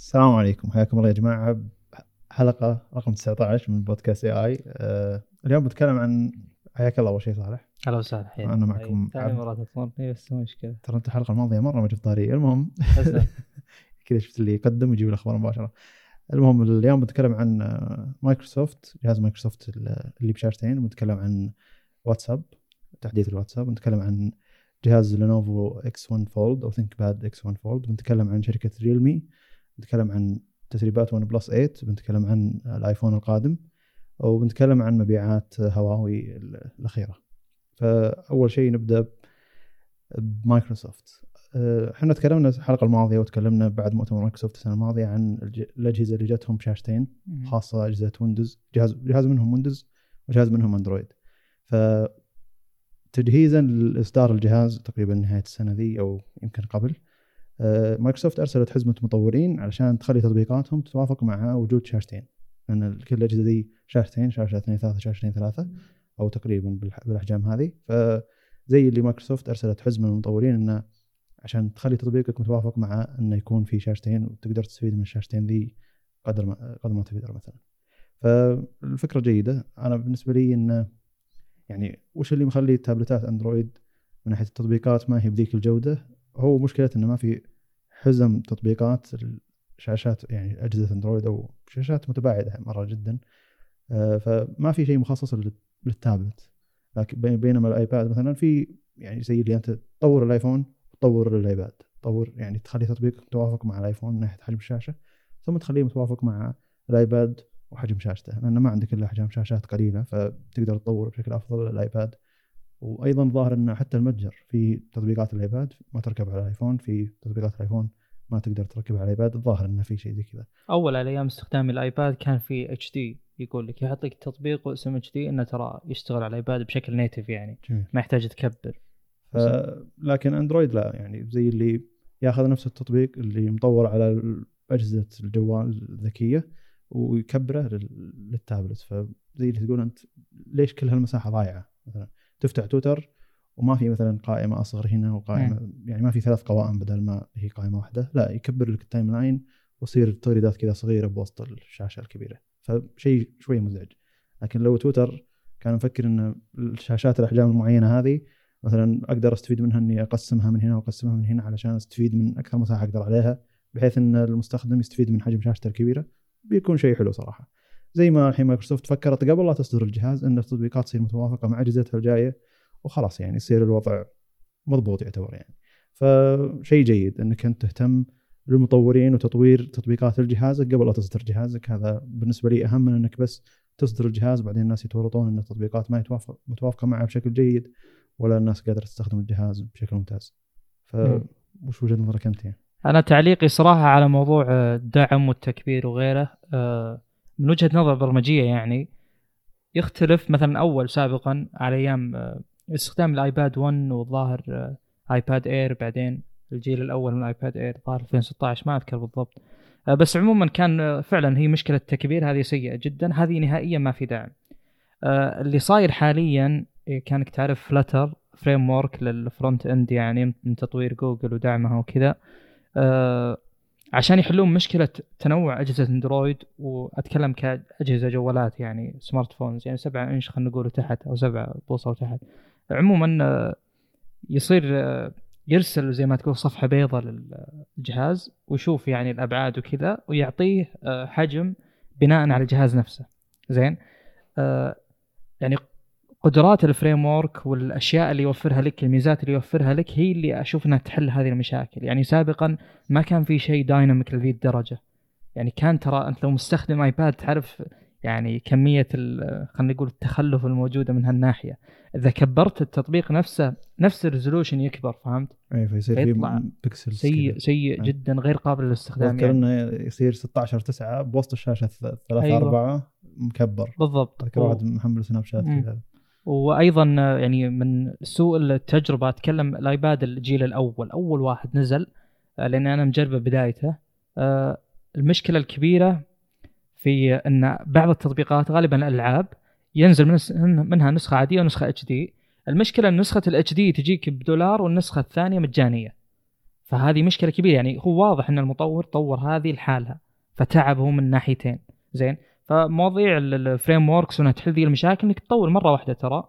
السلام عليكم. حياكم الله يا جماعة. حلقة رقم 19 من بودكاست اي اي أه اليوم بتكلم عن حياك الله اول شيء صالح. أهلا وسهلا حياك أنا معكم ثاني مرة تمرني بس مو مشكلة. ترى أنت الحلقة الماضية مرة ما جبت طاري. المهم. كذا شفت اللي يقدم ويجيب الأخبار مباشرة. المهم اليوم بنتكلم عن آه، مايكروسوفت. جهاز مايكروسوفت اللي بشاشتين. وبنتكلم عن واتساب تحديث الواتساب. ونتكلم عن جهاز Lenovo X 1 Fold أو ThinkPad X 1 Fold. بنتكلم عن شركة ريلمي. بنتكلم عن تسريبات ون بلس 8 بنتكلم عن الآيفون القادم وبنتكلم عن مبيعات هواوي الأخيرة. فأول شيء نبدأ بمايكروسوفت. أه، إحنا تكلمنا الحلقة الماضية وتكلمنا بعد مؤتمر مايكروسوفت السنة الماضية عن الأجهزة اللي جاتهم بشاشتين خاصة أجهزة ويندوز جهاز جهاز منهم ويندوز وجهاز منهم أندرويد. ف تجهيزا لإصدار الجهاز تقريبا نهاية السنة ذي أو يمكن قبل آه، مايكروسوفت أرسلت حزمة مطورين علشان تخلي تطبيقاتهم تتوافق مع وجود شاشتين. لأن كل الأجهزة ذي شاشتين شاشة 2 3 شاشة 2 3 أو تقريبا بالأحجام هذه. فزي اللي مايكروسوفت أرسلت حزمة للمطورين إنه عشان تخلي تطبيقك متوافق مع إنه يكون في شاشتين وتقدر تستفيد من الشاشتين ذي قدر ما قدر ما تقدر مثلا. فالفكرة جيدة. أنا بالنسبة لي إنه يعني وش اللي مخلي تابلتات أندرويد من ناحية التطبيقات ما هي بذيك الجودة؟ هو مشكلة إنه ما في حزم تطبيقات الشاشات يعني أجهزة أندرويد أو شاشات متباعدة مرة جدا. آه، فما في شيء مخصص لل- للتابلت. لكن بين- بينما الآيباد مثلا في يعني زي اللي أنت تطور الآيفون وتطور الايباد تطور يعني تخلي تطبيقك متوافق مع الآيفون من ناحية حجم الشاشة ثم تخليه متوافق مع الآيباد وحجم شاشته. لأن ما عندك إلا احجام شاشات قليلة فتقدر تطور بشكل أفضل الايباد وأيضا ظاهر إن حتى المتجر في تطبيقات الآيباد ما تركب على الآيفون في تطبيقات الآيفون ما تقدر تركبها على الآيباد الظاهر إنه في شيء زي كذا. أول على أيام استخدامي الآيباد كان في HD يقول لك يحط لك تطبيق واسم HD إنه ترى يشتغل على الآيباد بشكل native يعني جميل. ما يحتاج تكبر. ف... لكن أندرويد لا يعني زي اللي ياخذ نفس التطبيق اللي مطور على اجهزه الجوال الذكية ويكبره لل- للتابلت. فزي اللي تقول أنت ليش كل هالمساحة ضايعة؟ مثلا تفتح تويتر وما في مثلا قائمة أصغر هنا وقائمة يعني ما في ثلاث قوائم بدل ما هي قائمة واحدة. لا يكبر لك ال timeline ويصير تغريدات كذا صغيرة بوسط الشاشة الكبيرة. فشيء شوي مزعج. لكن لو تويتر كان مفكر إن الشاشات الأحجام المعينة هذه مثلا أقدر أستفيد منها إني أقسمها من هنا وأقسمها من هنا علشان أستفيد من أكثر مساحة أقدر عليها بحيث إن المستخدم يستفيد من حجم شاشته الكبيرة. بيكون شيء حلو صراحة. زي ما الحين مايكروسوفت فكرت قبل لا تصدر الجهاز إن التطبيقات تصير متوافقة مع أجهزتها الجاية وخلاص يعني يصير الوضع مضبوط يعتبر يعني فشيء جيد إنك أنت تهتم للمطورين وتطوير تطبيقات لجهازك قبل لا تصدر جهازك هذا بالنسبة لي أهم من إنك بس تصدر الجهاز بعدين الناس يتورطون إن التطبيقات ما يتوافق متوافقة معه بشكل جيد ولا الناس قادرة تستخدم الجهاز بشكل ممتاز مم. فوش وجهة نظرك أنت يعني؟ أنا تعليقي صراحة على موضوع الدعم والتكبير وغيره آه، من وجهة نظر برمجية يعني يختلف مثلا أول سابقا على أيام آه، استخدام الآيباد 1 والظاهر آه، آيباد إير بعدين الجيل الأول من الايباد إير ظاهر 2016 ما أذكر بالضبط. آه، بس عموما كان فعلا هي مشكلة التكبير هذه سيئة جدا هذه نهائيا ما في آه، اللي صاير حاليا إيه، كانك تعرف Flutter framework لل front end يعني من تطوير جوجل ودعمها وكذا. عشان يحلون مشكلة تنوع أجهزة اندرويد وأتكلم كأجهزة جوالات يعني smartphones يعني 7 إنش خلينا نقول تحت أو 7 بوصة وتحت. عموما آه، يصير آه، يرسل زي ما تقول صفحة بيضاء للجهاز ويشوف يعني الأبعاد وكذا ويعطيه آه، حجم بناء على الجهاز نفسه. زين؟ يعني قدرات ال framework والأشياء اللي يوفرها لك الميزات اللي يوفرها لك هي اللي أشوف إنها تحل هذه المشاكل. يعني سابقا ما كان في شيء dynamic لذي الدرجة. يعني كان ترى أنت لو مستخدم ايباد تعرف يعني كمية ال- خلينا نقول التخلف الموجوده من هالناحية. إذا كبرت التطبيق نفسه نفس ال resolution يكبر فهمت؟ اي فيصير في بكسل سيء سيء أي. جدا غير قابل للاستخدام يعني. إنه يصير 16 9 بوسط الشاشة 3 أيوة. 4 مكبر. بالضبط. واحد محمل سناب شات. كذا. وأيضا يعني من سوء التجربة أتكلم الآيباد الجيل الأول. أول واحد نزل آه، لأن أنا مجربه بدايته. آه، المشكلة الكبيرة في إن بعض التطبيقات غالبا الألعاب ينزل من منها نسخة عادية ونسخة HD. المشكلة إن نسخة ال HD تجيك بدولار والنسخة الثانية مجانية. فهذه مشكلة كبيرة. يعني هو واضح إن المطور طور هذه لحالها فتعب هو من ناحيتين. زين؟ فمواضيع ال frameworks وإنها تحل ذي المشاكل إنك تطور مرة واحدة ترى.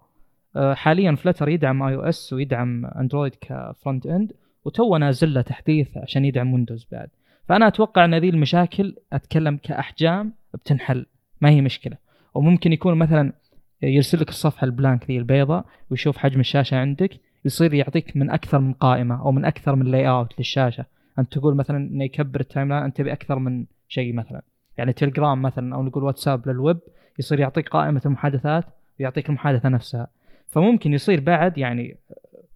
آه، حاليا Flutter يدعم iOS ويدعم اندرويد ك front end وتو نازل له تحديث عشان يدعم ويندوز بعد. فأنا أتوقع إن ذي المشاكل أتكلم كأحجام بتنحل ما هي مشكلة. وممكن يكون مثلا يرسل لك الصفحة ال blank ذي البيضاء ويشوف حجم الشاشة عندك يصير يعطيك من أكثر من قائمة أو من أكثر من layout للشاشة. أنت تقول مثلا إنه يكبر ال timeline أنت تبي أكثر من شيء مثلا. يعني تلجرام مثلا أو نقول واتساب للويب يصير يعطيك قائمة المحادثات ويعطيك المحادثة نفسها. فممكن يصير بعد يعني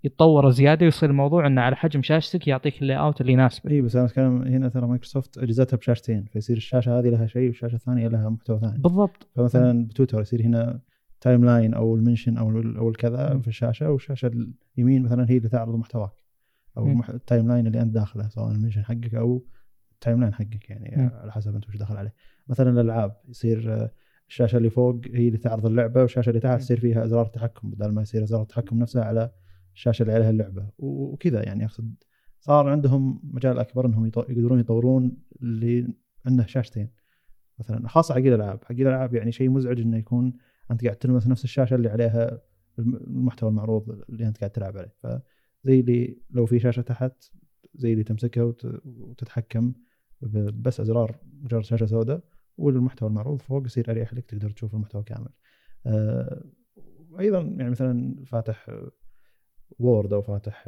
يتطور زيادة ويصير الموضوع إنه على حجم شاشتك يعطيك ال layout اللي يناسبك. اي بس أنا أتكلم هنا ترى مايكروسوفت أجهزتها بشاشتين فيصير الشاشة هذه لها شيء والشاشة الثانية لها محتوى ثاني. بالضبط. فمثلا بتويتر يصير هنا timeline أو ال mention أو أو الكذا. في الشاشة والشاشة اليمين مثلا هي اللي تعرض محتواك أو ال timeline اللي أنت داخله سواء ال mention حقك أو ال timeline حقك يعني. على حسب أنت وش داخل عليه. مثلا الألعاب يصير آه، الشاشة اللي فوق هي اللي تعرض اللعبة والشاشة اللي تحت. يصير فيها إزرار التحكم بدل ما يصير إزرار التحكم نفسها على الشاشة اللي عليها اللعبة. وكذا يعني أقصد. صار عندهم مجال أكبر إنهم يقدرون يطورون اللي عنده شاشتين. مثلا خاصة حق الألعاب. حق الألعاب يعني شيء مزعج إنه يكون أنت قاعد تلمس نفس الشاشة اللي عليها الم- المحتوى المعروض اللي أنت قاعد تلعب عليه. فزي اللي لو في شاشة تحت زي اللي تمسكها وت- وتتحكم بس أزرار مجرد شاشة سوداء والمحتوى المعروض فوق يصير أريح لك تقدر تشوف المحتوى كامل. آه، وأيضا يعني مثلا فاتح Word أو فاتح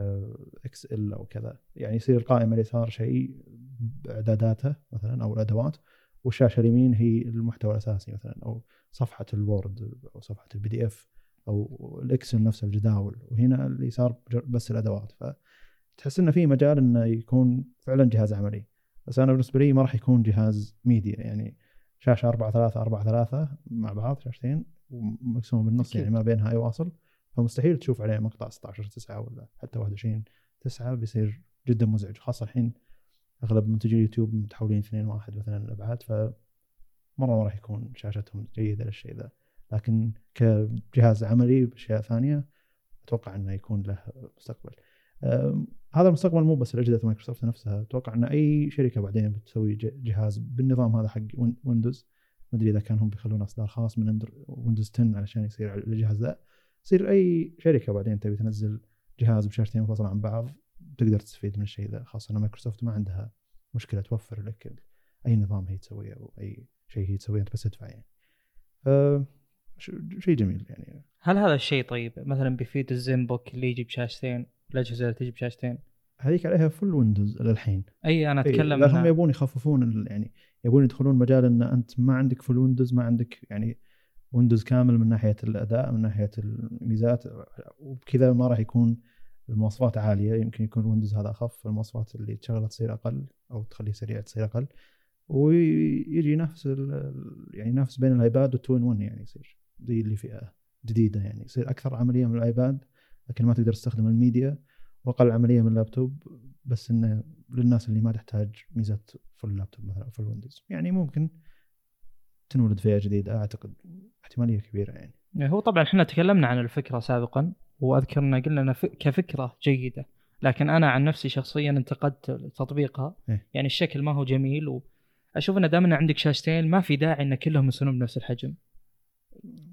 Excel أو كذا يعني يصير القائمة اليسار شيء بإعداداته مثلا أو الأدوات والشاشة اليمين هي المحتوى الأساسي مثلا أو صفحة ال Word أو صفحة ال PDF أو ال Excel نفسه الجداول وهنا اليسار بج- بس الأدوات فتحس إنه في مجال إنه يكون فعلا جهاز عملي. بس أنا بالنسبة لي ما راح يكون جهاز ميديا يعني شاشة 4 3 4 3 مع بعض شاشتين ومقسومه بالنص. يعني ما بينها أي واصل. فمستحيل تشوف عليه مقطع 16 9 ولا حتى 21 9 بيصير جدا مزعج. خاصة الحين أغلب منتجي اليوتيوب متحولين 2 1 مثلا الابعاد ف مرة ما راح يكون شاشتهم جيدة للشيء ذا. لكن كجهاز عملي بأشياء ثانية أتوقع إنه يكون له مستقبل. هذا المستقبل مو بس لاجهزه مايكروسوفت نفسها. أتوقع إن أي شركة بعدين بتسوي جهاز بالنظام هذا حق وين- ويندوز. ما أدري إذا كان هم بيخلون أصدار خاص من ويندوز 10 علشان يصير على الجهاز ذا يصير أي شركة بعدين تبي تنزل جهاز بشاشتين منفصله عن بعض تقدر تستفيد من الشيء ذا خاصة إن مايكروسوفت ما عندها مشكلة توفر لك أي نظام هي تسويه أو أي شيء هي تسويه أنت بس تدفع يعني. ش- شيء جميل يعني. هل هذا الشيء طيب؟ مثلا بيفيد ال ZenBook اللي يجي بشاشتين الأجهزة اللي تجي بشاشتين هذيك عليها full ويندوز للحين. أي أنا إيه، أتكلم لا هم يبون يخففون يعني يبون يدخلون مجال إن أنت ما عندك full ويندوز ما عندك يعني ويندوز كامل من ناحية الأداء من ناحية الميزات وبكذا ما راح يكون المواصفات عالية. يمكن يكون ويندوز هذا أخف المواصفات اللي تشغلها تصير أقل أو تخليه سريع تصير أقل. ويجي ينافس ال- يعني ينافس بين الإيباد وال 2 in 1 يعني يصير. زي اللي فئة جديدة يعني. يصير أكثر عملية من الآيباد لكن ما تقدر تستخدم الميديا وأقل عملية من اللابتوب بس إنه للناس اللي ما تحتاج ميزة full لابتوب مثلا أو full ويندوز يعني ممكن تنولد فئة جديدة أعتقد احتمالية كبيرة يعني. يعني هو طبعا إحنا تكلمنا عن الفكرة سابقا واذكر ان قلنا إنها كفكرة جيدة. لكن أنا عن نفسي شخصيا انتقدت تطبيقها. إيه. يعني الشكل ما هو جميل وأشوف ان دام إن عندك شاشتين ما في داعي إن كلهم يصيرون بنفس الحجم.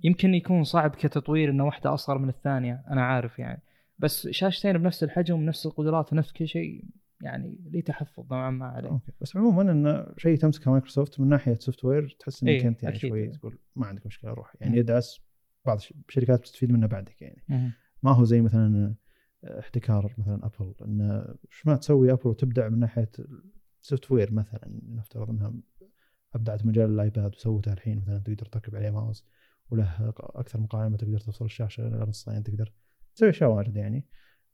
يمكن يكون صعب كتطوير ان واحدة أصغر من الثانية أنا عارف يعني بس شاشتين بنفس الحجم ونفس القدرات ونفس كل شيء يعني لي تحفظ نوعا ما عليه أوكي بس عموما انه شيء تمسكه مايكروسوفت من ناحية software تحس إنك إيه، أنت يعني أكيد. شوي تقول ما عندك مشكلة روح يعني مم. يدعس بعض الش- الشركات بتستفيد منه بعدك يعني مهم. ما هو زي مثلا احتكار مثلا أبل انه إيش ما تسوي أبل وتبدع من ناحية ال software مثلا نفترض إنها أبدعت مجال الآيباد وسوتها الحين مثلا تقدر تركب عليه ماوس وله أكثر من قائمه تقدر توصل الشاشة لنصين تقدر تسوي أشياء واجد يعني.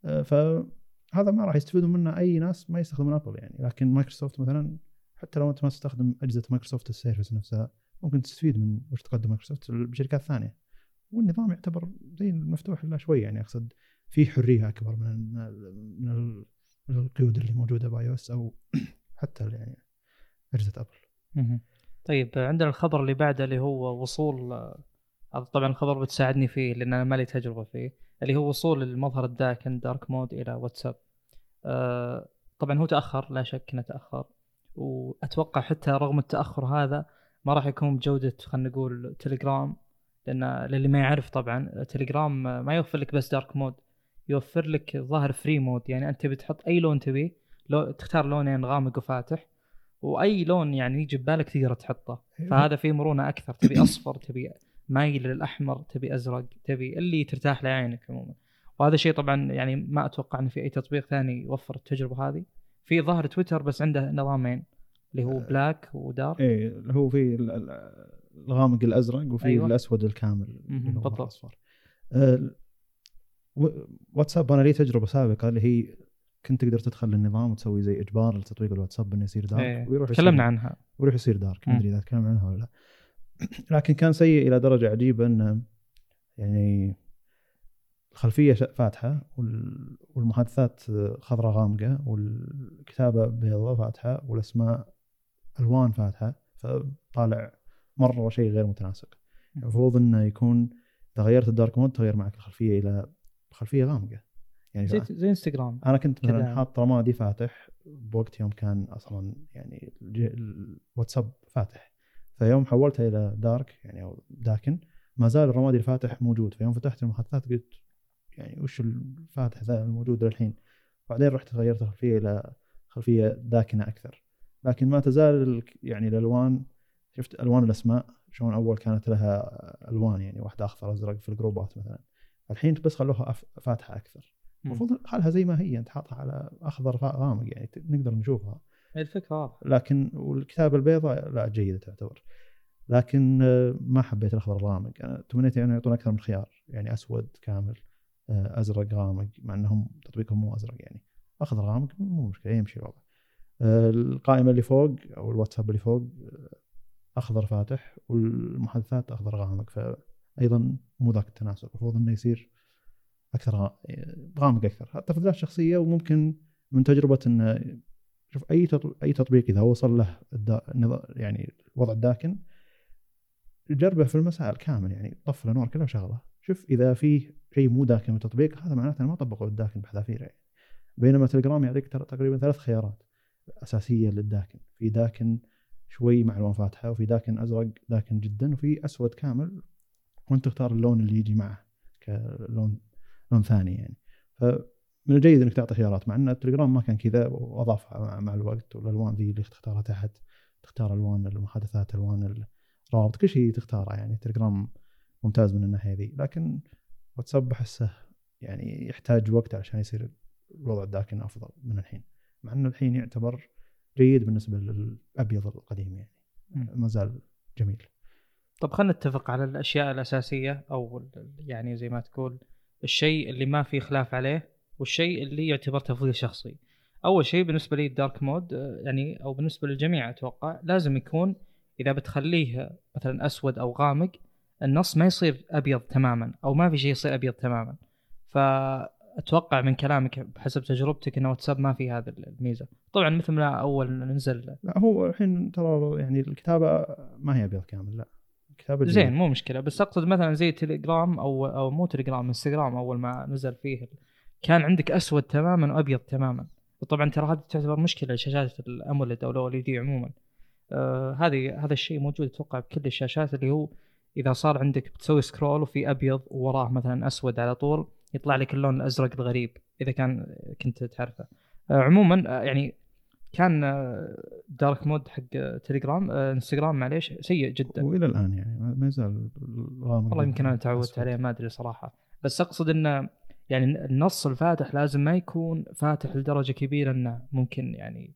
آه، فهذا ما راح يستفيدون منه أي ناس ما يستخدمون ابل يعني. لكن مايكروسوفت مثلا حتى لو أنت ما تستخدم أجهزة مايكروسوفت السيرفس نفسها ممكن تستفيد من وش تقدم مايكروسوفت بشركات ثانية. والنظام يعتبر زي المفتوح إلا شوي يعني. أقصد في حرية أكبر من من ال- من القيود اللي موجودة ب iOS أو حتى يعني أجهزة ابل. طيب عندنا الخبر اللي بعده اللي هو وصول هذا طبعا الخبر بتساعدني فيه لأن أنا ما لي تجربة فيه اللي هو وصول المظهر الداكن dark mode إلى واتساب. آه طبعا هو تأخر لا شك إنه تأخر. وأتوقع حتى رغم التأخر هذا ما راح يكون بجودة خلينا نقول تليجرام لأن للي ما يعرف طبعا تليجرام ما يوفر لك بس dark mode يوفر لك ظاهر free mode يعني أنت بتحط أي لون تبيه لو تختار لونين غامق وفاتح وأي لون يعني يجي ببالك تقدر تحطه. أيوة. فهذا فيه مرونة أكثر تبي أصفر تبي مايل للاحمر تبي أزرق تبي اللي ترتاح له عينك عموما وهذا شيء طبعا يعني ما أتوقع انه في أي تطبيق ثاني يوفر التجربة هذه في ظاهر تويتر بس عنده نظامين اللي هو بلاك ودارك إيه هو في ال- ال- الغامق الأزرق وفي أيوة. الأسود الكامل بالضبط. الأصفر آه، واتساب أنا لي تجربة سابقة اللي هي كنت تقدر تدخل للنظام وتسوي زي إجبار لتطبيق الواتساب إنه يصير دارك إيه. ويروح تكلمنا عنها ويروح يصير دارك ما. أدري إذا تكلمنا عنها ولا لا لكن كان سيء إلى درجة عجيبة انه يعني الخلفية فاتحة وال- والمحادثات خضراء غامقة والكتابة بيضاء فاتحة والأسماء ألوان فاتحة فطالع مرة شيء غير متناسق. المفروض إنه يكون اذا غيرت الدارك مود تغير معك الخلفية إلى خلفية غامقة. يعني زي زي انستغرام أنا كنت مثلا. حاط رمادي فاتح بوقت يوم كان أصلا يعني الواتساب فاتح. فيوم حولتها إلى دارك يعني أو داكن ما زال الرمادي الفاتح موجود. فيوم فتحت المحادثات قلت يعني وش الفاتح ذا الموجود للحين؟ بعدين رحت غيرت الخلفية إلى خلفية داكنة أكثر. لكن ما تزال ال- يعني الألوان شفت ألوان الأسماء شلون أول كانت لها ألوان يعني واحدة اخضر أزرق في الجروبات مثلا. الحين بس خلوها فاتحة أكثر. المفروض خلها زي ما هي أنت حاطها على أخضر غامق يعني نقدر نشوفها. الفكرة واضحة. لكن والكتابة البيضاء لا جيدة تعتبر. لكن آه، ما حبيت الأخضر الغامق أنا تمنيت يعني يعطون أكثر من خيار يعني أسود كامل آه، أزرق غامق مع أنهم تطبيقهم مو أزرق يعني. أخضر غامق مو مشكلة يمشي الوضع آه، القائمة اللي فوق أو الواتساب اللي فوق أخضر فاتح والمحادثات أخضر غامق فايضا مو ذاك التناسق. المفروض إنه يصير أكثر غا- غامق أكثر. حتى تفضيلات شخصيه وممكن من تجربة إنه شوف أي أي تطبيق إذا وصل له يعني وضع الداكن جربه في المسائل كامل يعني طفي الانوار كلها وشغله شوف إذا في شيء مو داكن من التطبيق هذا معناته ما طبقوا الداكن بحذافيره. يعني. بينما تليجرام يعطيك تقريبا ثلاث خيارات أساسية للداكن. في داكن شوي مع الوان فاتحة وفي داكن أزرق داكن جدا وفي أسود كامل وأنت تختار اللون اللي يجي معه كلون لون ثاني يعني. فمن الجيد إنك تعطي خيارات مع إن التليجرام ما كان كذا واضافها مع- الوقت والألوان ذي اللي تختارها تحت تختار ألوان المحادثات ألوان الروابط كل شيء تختاره يعني. التليجرام ممتاز من الناحية ذي. لكن واتساب احسه يعني يحتاج وقت عشان يصير الوضع الداكن أفضل من الحين. مع انه الحين يعتبر جيد بالنسبة للأبيض القديم يعني. ما زال جميل. طب خلينا نتفق على الأشياء الأساسية أو يعني زي ما تقول الشيء اللي ما في خلاف عليه والشيء اللي يعتبر تفضيل شخصي. أول شيء بالنسبة لي الدارك مود آه، يعني أو بالنسبة للجميع أتوقع لازم يكون إذا بتخليه مثلا أسود أو غامق النص ما يصير أبيض تماما أو ما في شيء يصير أبيض تماما. فأتوقع من كلامك بحسب تجربتك ان واتساب ما في هذا الميزة. طبعا مثل ما أول ننزل لا هو الحين ترى يعني الكتابة ما هي أبيض كامل لا. الكتابة زين. مو مشكلة. بس أقصد مثلا زي تليجرام أو أو مو تليجرام انستغرام أول ما نزل فيه كان عندك أسود تماما وأبيض تماما. وطبعا ترى هذه تعتبر مشكلة لشاشات الأموليد أو الاو دي عموما. آه هذه هذا الشيء موجود أتوقع بكل الشاشات اللي هو إذا صار عندك بتسوي سكرول وفي أبيض ووراه مثلا أسود على طول يطلع لك اللون الأزرق الغريب إذا كان كنت تعرفه. آه عموما آه يعني كان آه، دارك مود حق آه، تليجرام آه، انستغرام معليش سيء جدا. وإلى الآن يعني ما يزال والله يمكن أنا تعودت. عليه ما أدري صراحة. بس أقصد إنه يعني النص الفاتح لازم ما يكون فاتح لدرجة كبيرة إنه ممكن يعني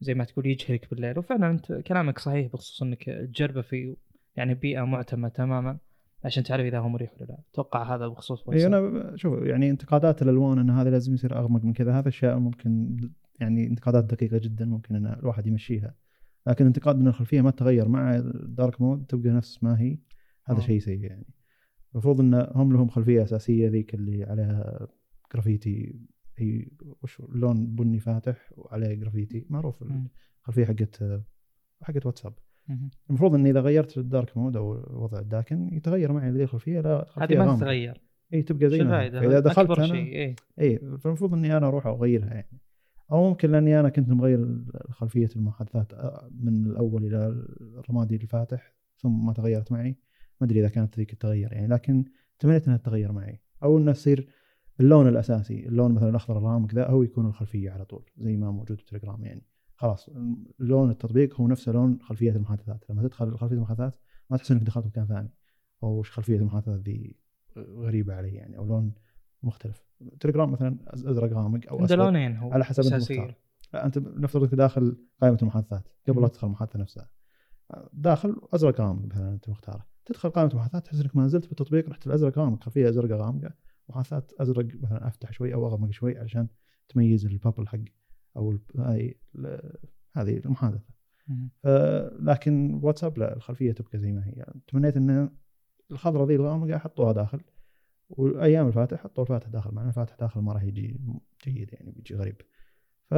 زي ما تقول يجهرك بالليل وفعلا أنت كلامك صحيح بخصوص إنك تجربه في يعني بيئة معتمه تماما عشان تعرف إذا هو مريح ولا لا أتوقع هذا بخصوص إي. أنا شوف يعني انتقادات الألوان إن هذا لازم يصير أغمق من كذا هذا أشياء ممكن يعني انتقادات دقيقة جدا ممكن إن الواحد يمشيها لكن انتقاد ان الخلفية ما تغير مع ال dark mode تبقى نفس ما هي هذا آه. شيء سيء يعني المفروض إن هم لهم خلفية أساسية ذيك اللي عليها جرافيتي هي وش؟ لون بني فاتح وعليه جرافيتي معروف. الخلفية حقت حقت واتساب. المفروض اني إذا غيرت ال dark mode أو وضع الداكن يتغير معي ذي الخلفية لا هذه ما تتغير. إي تبقى زي ما فاذا دخلت أنا شيء إي. فالمفروض إني أنا أروح أغيرها يعني. أو ممكن لأني أنا كنت مغير خلفيه المحادثات من الأول إلى الرمادي الفاتح ثم ما تغيرت معي. ما أدري إذا كانت ذيك التغير يعني لكن تمنيت إنها تتغير معي. أو إنها تصير اللون الأساسي اللون مثلا الأخضر الغامق ذا هو يكون الخلفية على طول زي ما موجود في تليجرام يعني. خلاص لون التطبيق هو نفسه لون خلفية المحادثات. لما تدخل خلفية المحادثات ما تحس إنك دخلت مكان ثاني. أو خلفية المحادثات ذي غريبة علي يعني أو لون مختلف. تليجرام مثلا أزرق غامق أو عنده لونين هو على حسب لا أنت نفترض أنك داخل قائمة المحادثات قبل لا تدخل المحادثة نفسها. داخل أزرق غامق مثلا أنت مختاره. تدخل قائمة المحادثات تحس انك ما زلت بالتطبيق رحت الأزرق غامق خلفيه أزرق غامقه محادثات أزرق مثلا أفتح شوي أو أغمق شوي علشان تميز البابل حق أو هاي هذه المحادثة. لكن واتساب لا الخلفية تبقى زي ما هي. تمنيت إن الخضراء ذي الغامقة حطوها داخل والأيام الفاتح حطوا الفاتح داخل مع الفاتح داخل ما راح يجي جيد يعني بيجي غريب. ف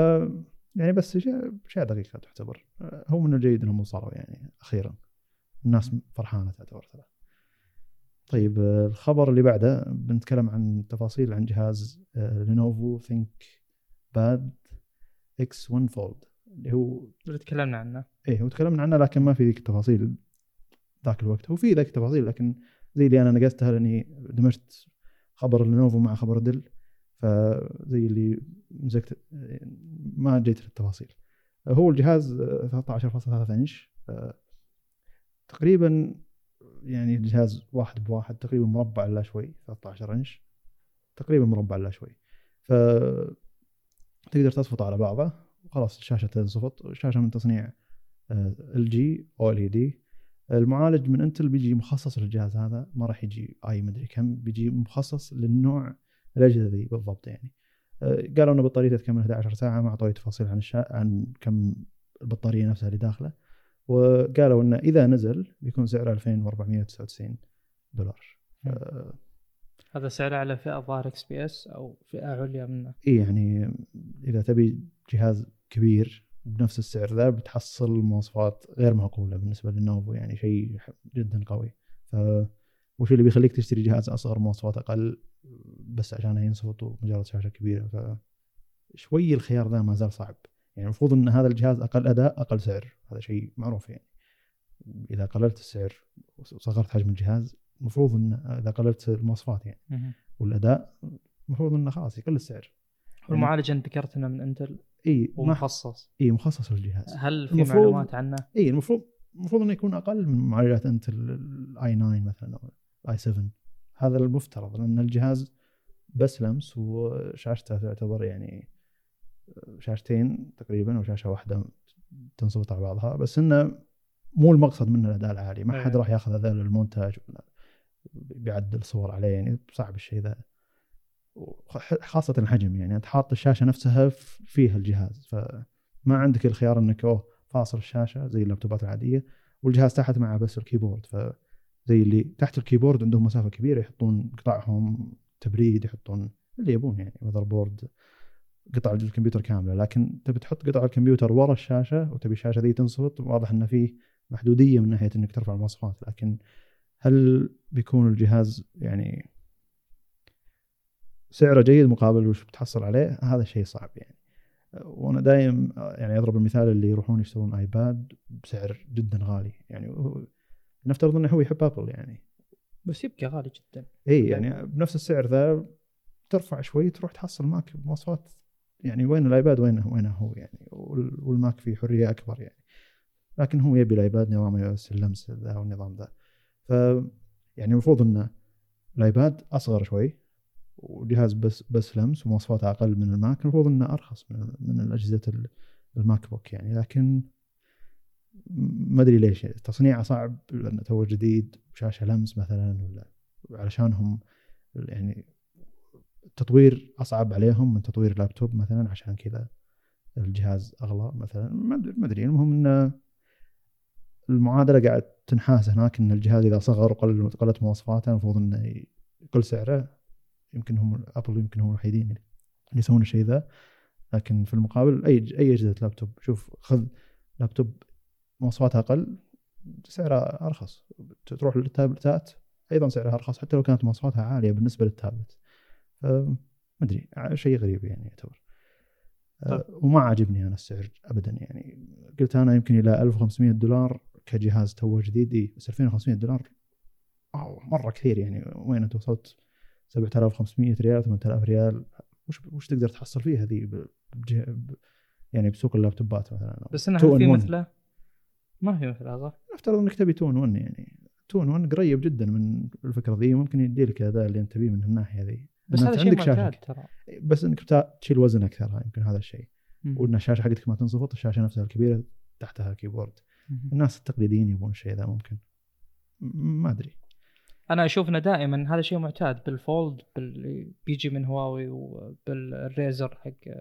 يعني بس اشياء دقيقه تعتبر هو من الجيد إنهم وصلوا يعني أخيرا. الناس فرحانة تعتبر ترى. طيب الخبر اللي بعده بنتكلم عن تفاصيل عن جهاز لينوفو ثينك Pad X1 Fold اللي هو اللي تكلمنا عنه. إيه وتكلمنا عنه لكن ما في ذيك التفاصيل ذاك الوقت. هو في ذاك التفاصيل لكن زي اللي أنا نقزتها لأني دمجت خبر لينوفو مع خبر دل فزي اللي مسكت ما جيت للتفاصيل. هو الجهاز 13.3 إنش تقريبا يعني الجهاز واحد بواحد تقريبا مربع لا شوي 13 إنش. تقريبا مربع لا شوي. ف تقدر تصفط على بعضه وخلاص الشاشة تنصفط. الشاشة من تصنيع ال جي أو ال دي المعالج من انتل بيجي مخصص للجهاز هذا. ما راح يجي أي مدري كم. بيجي مخصص للنوع الأجهزة ذي بالضبط يعني. قالوا ان بطاريته تكمل 11 ساعة ما اعطوا تفاصيل عن الشا... عن كم البطارية نفسها اللي داخله. وقالوا إنه إذا نزل بيكون سعره 2499 دولار. هذا سعره على فئة ظاهر XPS أو فئة عليا منه؟ إي يعني إذا تبي جهاز كبير بنفس السعر ذا بتحصل مواصفات غير معقولة بالنسبة للينوفو يعني شيء جدا قوي. ف وش اللي بيخليك تشتري جهاز أصغر مواصفات أقل؟ بس عشان ينصفط ومجرد شاشة كبيرة. ف شوي الخيار ذا ما زال صعب. يعني المفروض إن هذا الجهاز أقل أداء أقل سعر. هذا شيء معروف يعني. إذا قللت السعر وصغرت حجم الجهاز المفروض إن إذا قللت المواصفات يعني. والأداء المفروض إنه خلاص يقل السعر. والمعالج أنت ذكرت انه من إنتل؟ إي ومخصص إي مخصص للجهاز. هل في معلومات عنه؟ إي المفروض المفروض إنه يكون أقل من معالجات إنتل ال i9 مثلا أو ال i7 هذا المفترض لأن الجهاز بس لمس وشاشته تعتبر يعني شاشتين تقريبا أو شاشة واحدة تنصفط على بعضها بس إنه مو المقصد منه الاداء العالي ما حد راح ياخذ هذا للمونتاج بيعدل صور عليه يعني صعب الشيء ذا. خاصة الحجم يعني انت حاط الشاشة نفسها فيها الجهاز فما عندك الخيار إنك أوه فاصل الشاشة زي اللابتوبات العادية والجهاز تحت معه بس ال keyboard فزي اللي تحت ال keyboard عندهم مسافة كبيرة يحطون قطعهم تبريد يحطون اللي يبون يعني motherboard. قطع الكمبيوتر كاملة لكن تبي تحط قطع الكمبيوتر ورا الشاشة وتبي الشاشة ذي تنصفط واضح إنه فيه محدودية من ناحية إنك ترفع المواصفات لكن هل بيكون الجهاز يعني سعره جيد مقابل وش بتحصل عليه؟ هذا شيء صعب يعني. وأنا دايم يعني أضرب المثال اللي يروحون يشترون آيباد بسعر جدا غالي يعني نفترض إنه هو يحب آبل يعني. بس يبقى غالي جدا. اي يعني بنفس السعر ذا ترفع شوي تروح تحصل ماك بمواصفات يعني وين الآيباد وين وين هو يعني؟ والماك فيه حرية أكبر يعني. لكن هو يبي الآيباد نظام اي اللمس ذا والنظام ذا. ف يعني المفروض إن الآيباد أصغر شوي وجهاز بس بس لمس ومواصفاته أقل من الماك. المفروض إنه أرخص من من الأجهزة ال MacBook يعني. لكن ما أدري ليش تصنيعه صعب لأنه تو جديد شاشة لمس مثلا ولا علشانهم يعني التطوير أصعب عليهم من تطوير لابتوب مثلا عشان كذا الجهاز أغلى مثلا. ما ادري المهم انه المعادلة قاعد تنحاس هناك إن الجهاز إذا صغر وقل قلت مواصفاته المفروض إنه يقل سعره يمكن هم ابل يمكن هم الوحيدين اللي يسوون الشيء ذا. لكن في المقابل أي أي أجهزة لابتوب. شوف خذ لابتوب مواصفاتها أقل سعرها أرخص. تروح للتابلتات أيضا سعرها أرخص حتى لو كانت مواصفاتها عالية بالنسبة للتابلت. ما ادري شيء غريب يعني يعتبر. آه، وما عاجبني أنا السعر ابدا يعني. قلت أنا يمكن إلى 1500 دولار كجهاز تو جديد. إيه، بس 2500 دولار مرة كثير يعني. وين أنت وصلت؟ 7500 ريال 8000 ريال. وش وش تقدر تحصل بجه- ب- يعني بسوق اللابتوبات مثلا؟ بس انه two هل في. مثله؟ ما في مثله صح؟ نفترض إنك تبي 2 in 1 يعني. 2 in 1 قريب جدا من الفكرة ذي. ممكن يدي لك الاداء اللي أنت تبيه من الناحية ذي. بس هذا شيء معتاد شاشة. ترى. بس إنك تشيل وزن أكثر يمكن هذا الشيء. وإن الشاشة حقتك ما تنصفط الشاشة نفسها الكبيرة تحتها keyboard مم. الناس التقليديين يبون الشيء ذا ممكن. ما أدري. أنا أشوف إنه دائما هذا شيء معتاد بال Fold بال... بيجي من هواوي وبال Razr حق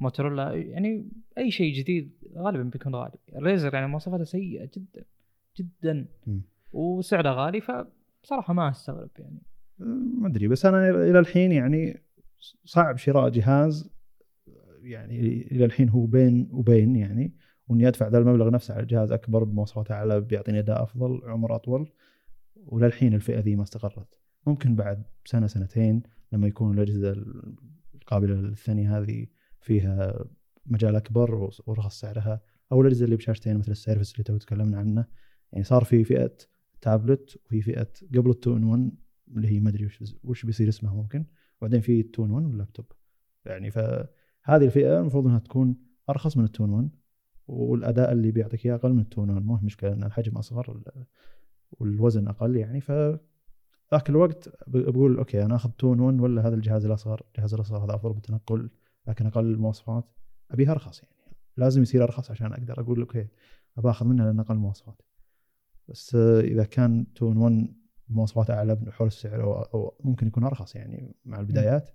موتورولا يعني أي شيء جديد غالبا بيكون غالي. الريزر يعني مواصفاته سيئة جدا جدا. وسعره غالي فبصراحه ما أستغرب يعني. ما أدري بس أنا إلى الحين يعني صعب شراء جهاز يعني إلى الحين هو بين وبين يعني وإني أدفع ذا المبلغ نفسه على جهاز أكبر بمواصفات أعلى بيعطيني أداء أفضل عمر أطول وللحين الفئة ذي ما استقرت. ممكن بعد سنة سنتين لما يكون الأجهزة القابلة للثني هذه فيها مجال أكبر ورخص سعرها أو الأجهزة اللي بشاشتين مثل ال Surface اللي تو تكلمنا عنه. يعني صار في فئة تابلت وفي فئة قبل ال two in 1 اللي هي ما أدري وش وش بيصير اسمها ممكن. وبعدين في ال two in 1 واللابتوب. يعني فهذه الفئة المفروض إنها تكون أرخص من ال two in 1 والأداء اللي بيعطيك إياه أقل من ال two in 1 مو مشكلة إن الحجم أصغر وال- والوزن أقل يعني. ف ذاك الوقت بقول okay أنا آخذ two in 1 ولا هذا الجهاز الأصغر؟ الجهاز الأصغر هذا أفضل بالتنقل لكن أقل المواصفات أبيها أرخص يعني. لازم يصير أرخص عشان أقدر أقول okay أبى آخذ منها لأن أقل مواصفات. بس إذا كان two in 1 مواصفات أعلى بحول السعر أو, ممكن يكون أرخص يعني مع البدايات.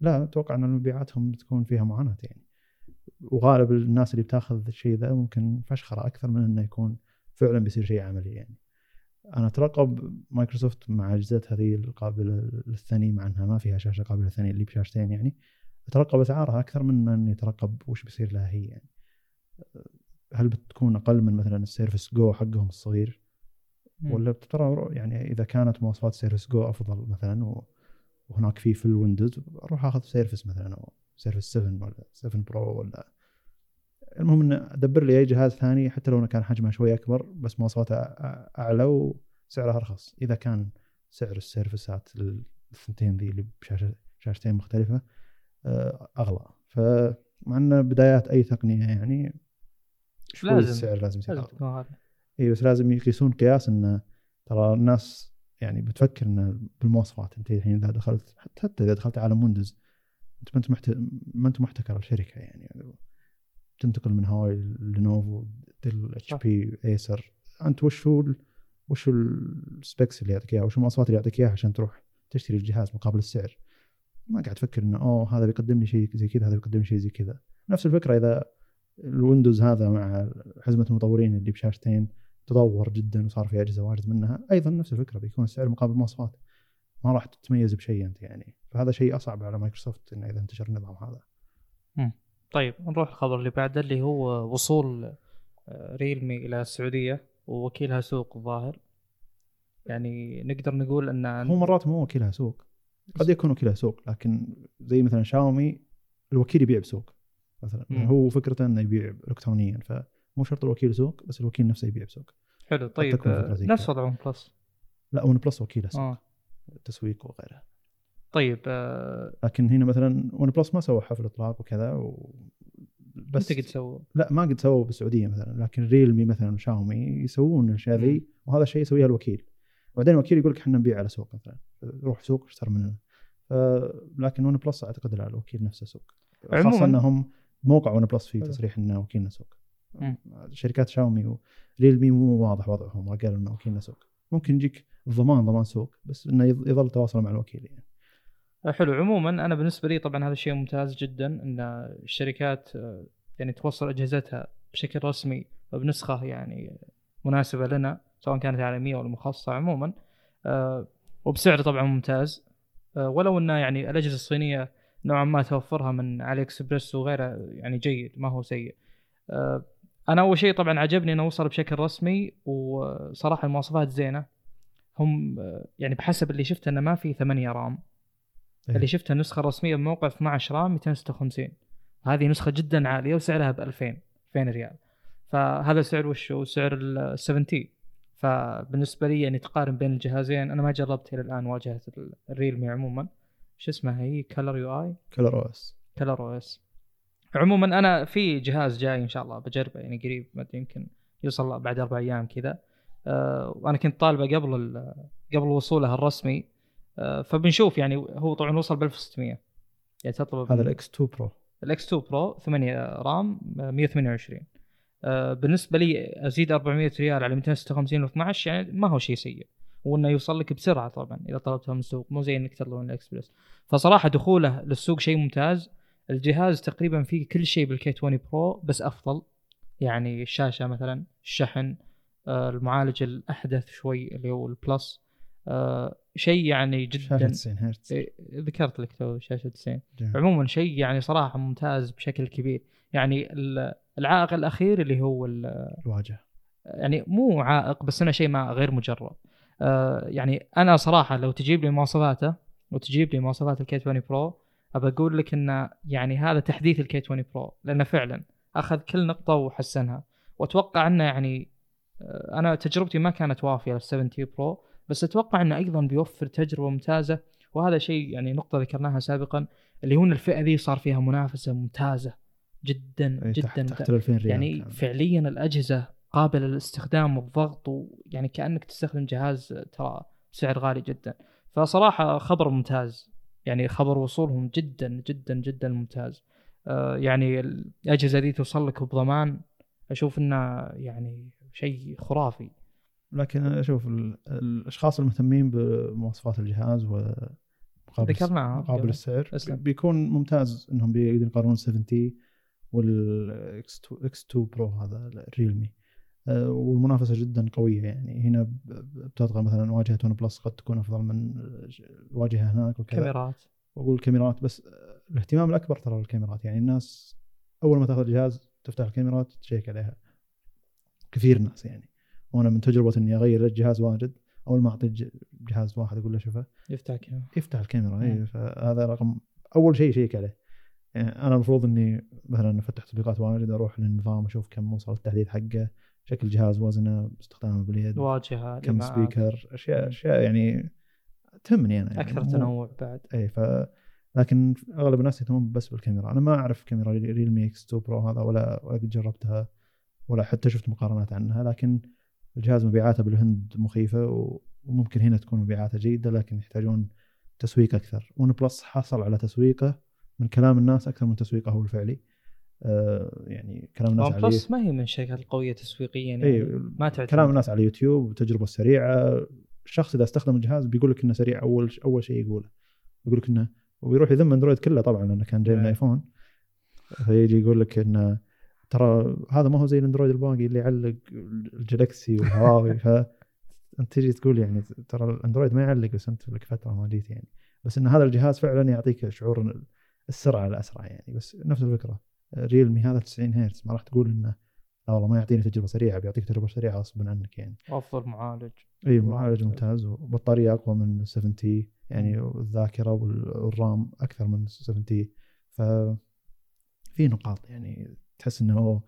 لا أتوقع أن مبيعاتهم بتكون فيها معاناة يعني. وغالب الناس اللي بتاخذ الشيء ذا ممكن فشخرة أكثر من إنه يكون فعلا بيصير شيء عملي يعني. أنا أترقب مايكروسوفت مع اجهزتها هذه القابلة للثني مع إنها ما فيها شاشة قابلة للثني اللي بشاشتين يعني. أترقب أسعارها أكثر من ما اني اترقب وش بيصير لها هي يعني. هل بتكون أقل من مثلا ال Surface Go حقهم الصغير؟ ولا ترى يعني إذا كانت مواصفات Surface Go أفضل مثلا وهناك في في ال Windows أروح آخذ Surface مثلا أو Surface 7 ولا 7 Pro ولا. المهم إن أدبر لي أي جهاز ثاني حتى لو كان حجمه شوي أكبر بس مواصفاته أعلى وسعره أرخص. إذا كان سعر ال Surface ات الثنتين ذي اللي بشاشه شاشتين مختلفة أغلى. فمع إن بدايات أي تقنية يعني شوي لازم. السعر لازم يصير اي بس لازم يقيسون قياس انه ترى الناس يعني بتفكر انه بالمواصفات. أنت الحين إذا دخلت حتى, إذا دخلت عالم Windows أنت ما أنت محت... ما أنت محتكر الشركة يعني. تنتقل من هواوي لينوفو ديل إتش. بي إيسر. أنت وش هو وش هو ال specs اللي يعطيك إياها؟ وش المواصفات اللي يعطيك إياها عشان تروح تشتري الجهاز مقابل السعر؟ ما قاعد تفكر إنه أوه هذا بيقدم لي شيء زي كذا هذا بيقدم لي شيء زي كذا. نفس الفكرة إذا ال Windows هذا مع حزمة المطورين اللي بشاشتين تطور جدا وصار في أجهزة واجد منها. أيضا نفس الفكرة بيكون السعر مقابل المواصفات. ما راح تتميز بشيء أنت يعني. فهذا شيء أصعب على مايكروسوفت انه إذا انتشر النظام هذا. طيب نروح الخبر اللي بعده اللي هو وصول آه، ريلمي إلى السعودية ووكيلها سوق الظاهر يعني نقدر نقول إن هو مرات مو وكيلها سوق. قد يكون وكيلها سوق لكن زي مثلا شاومي الوكيل يبيع بسوق مثلا. مم. هو فكرته إنه يبيع الكترونيا فمو شرط الوكيل سوق بس الوكيل نفسه يبيع بسوق حلو طيب آه، نفس. وضع ون بلس لا ون بلس وكيله سوق آه تسويق وغيره طيب آه، لكن هنا مثلا ون بلس ما سوى حفل إطلاق وكذا و... بس قد سووا لا ما قد سووا بالسعودية مثلا لكن ريلمي مثلا وشاومي يسوون الاشياء ذي وهذا الشيء يسويها الوكيل بعدين الوكيل يقول لك إحنا نبيع على سوق مثلا روح سوق اشتر مننا. لكن ون بلس أعتقد لا الوكيل نفسه سوق خاصة إنهم موقع ون بلس في حلو. تصريح إنه وكيلنا سوق. شركات شاومي وريلمي مو واضح وضعهم ما قالوا إنه وكيلنا سوق ممكن يجيك الضمان ضمان سوق بس إنه يظ- يظل تواصل مع الوكيل يعني. آه، حلو. عموما أنا بالنسبة لي طبعا هذا الشيء ممتاز جدا إن الشركات آه، يعني توصل أجهزتها بشكل رسمي وبنسخة يعني مناسبة لنا سواء كانت عالميه ولا مخصصه عموما آه، وبسعر طبعا ممتاز. ولو انه يعني الأجهزة الصينية نوعا ما توفرها من علي اكسبرس وغيره يعني جيد ما هو سيء. أنا أول شيء طبعا عجبني إنه وصل بشكل رسمي وصراحة المواصفات زينة. هم يعني بحسب اللي شفته إنه ما في 8 رام. إيه. اللي شفتها النسخه الرسميه بموقع 12 رام 256 هذه نسخة جدا عالية وسعرها ب 2000 2000 ريال. فهذا سعر وش هو سعر ال 70 فبالنسبة لي يعني تقارن بين الجهازين أنا ما جربت إلى الآن واجهة الريلمي عموما. شو اسمها هي؟ Color UI Color OS Color OS عموما أنا في جهاز جاي إن شاء الله بجربه يعني قريب ما أدري يمكن يوصل بعد أربع أيام كذا. أه وأنا كنت طالبه قبل قبل وصوله الرسمي. أه فبنشوف يعني هو طبعا وصل ب 1600 يعني تطلب هذا ال X2 Pro. ال X2 Pro 8 رام آه، 128 آه، بالنسبة لي أزيد 400 ريال على 256 و12 يعني ما هو شيء سيء. وإنه يوصل لك بسرعة طبعا إذا طلبتها من السوق. مو زي إنك تطلبه من الاكسبرس فصراحة دخوله للسوق شيء ممتاز. الجهاز تقريبا فيه كل شيء بال K20 Pro بس أفضل. يعني الشاشة مثلا الشحن آه، المعالج الأحدث شوي اللي هو ال plus آه، شيء يعني شاشة جدا 90 هرتز. إيه، ذكرت لك تو شاشة 90 جميل. عموما شيء يعني صراحة ممتاز بشكل كبير. يعني ال- العائق الأخير اللي هو ال- الواجهة. يعني مو عائق بس إنه شيء ما غير مجرب. آه يعني أنا صراحة لو تجيب لي مواصفاته وتجيب لي مواصفات ال K20 Pro أبى أقول لك انه يعني هذا تحديث الكي 20 برو لأنه فعلا أخذ كل نقطة وحسنها وأتوقع إنه يعني آه، أنا تجربتي ما كانت وافية لل 7T Pro بس أتوقع إنه أيضا بيوفر تجربة ممتازة وهذا شيء يعني نقطة ذكرناها سابقا اللي هو إن الفئة ذي صار فيها منافسة ممتازة جدا جدا تحت. تحت ال 2000 ريال يعني كان. فعليا الأجهزة قابلة للاستخدام والضغط ويعني كأنك تستخدم جهاز ترى بسعر غالي جدا فصراحة خبر ممتاز يعني خبر وصولهم جدا جدا جدا ممتاز آه يعني الأجهزة دي توصل لك بضمان أشوف إنه يعني شيء خرافي لكن أشوف ال- الأشخاص المهتمين بمواصفات الجهاز و ذكرناها مقابل قبل. السعر أسلم. بيكون ممتاز إنهم بيقدرون يقارنون 7T وال X2 X2 Pro هذا الريلمي والمنافسة جدا قوية. يعني هنا ب- ب- بتطغى مثلا واجهة ون بلس قد تكون أفضل من الواجهه هناك وكذا. كاميرات. وأقول الكاميرات بس آه، الاهتمام الأكبر ترى الكاميرات. يعني الناس أول ما تأخذ جهاز تفتح الكاميرات تشيك عليها. كثير ناس يعني. وأنا من تجربة إني أغير الجهاز واجد. أول ما أعطي جهاز واحد أقول له شوفه. يفتح كاميرا. يفتح الكاميرا. اي فهذا رقم أول شيء check عليه. يعني أنا المفروض إني مثلا افتح تطبيقات واجد أروح للنظام أشوف كم وصل التحديث حقه. شكل جهاز وزنه استخدامه باليد واجهة كم speaker اشياء. أشياء يعني تهمني أنا يعني أكثر تنوع بعد. إي ف لكن أغلب الناس يهتمون بس بالكاميرا. أنا ما أعرف كاميرا ريلمي X2 Pro هذا ولا ولا قد جربتها ولا حتى شفت مقارنات عنها لكن الجهاز مبيعاته بالهند مخيفة وممكن هنا تكون مبيعاته جيدة لكن يحتاجون تسويق أكثر. ون بلس حصل على تسويقه من كلام الناس أكثر من تسويقه هو الفعلي. يعني كلام الناس عليه بلس ما هي من الشركات القوية تسويقيا يعني اي ما تعتمد. كلام الناس على اليوتيوب وتجربه سريعة. الشخص إذا استخدم الجهاز بيقول لك إنه سريع أول أول شيء يقوله. يقول لك إنه ويروح يذم أندرويد كله طبعا لأنه كان جاي من. ايفون فيجي يقول لك إنه ترى هذا ما هو زي الأندرويد الباقي اللي يعلق الجلاكسي والهواوي. فانت تجي تقول يعني ترى الأندرويد ما يعلق بس أنت لك فترة ما جيت يعني. بس إن هذا الجهاز فعلا يعطيك شعور السرعة الأسرع يعني. بس نفس الفكرة. ريلمي هذا 90 هرتز ما راح تقول إنه لا والله ما يعطيني تجربة سريعة بيعطيك تجربة سريعة غصبا عنك يعني. أفضل معالج. إي معالج ممتاز وبطارية أقوى من 7T يعني والذاكره وال- والرام أكثر من 7T ف في نقاط يعني تحس إنه هو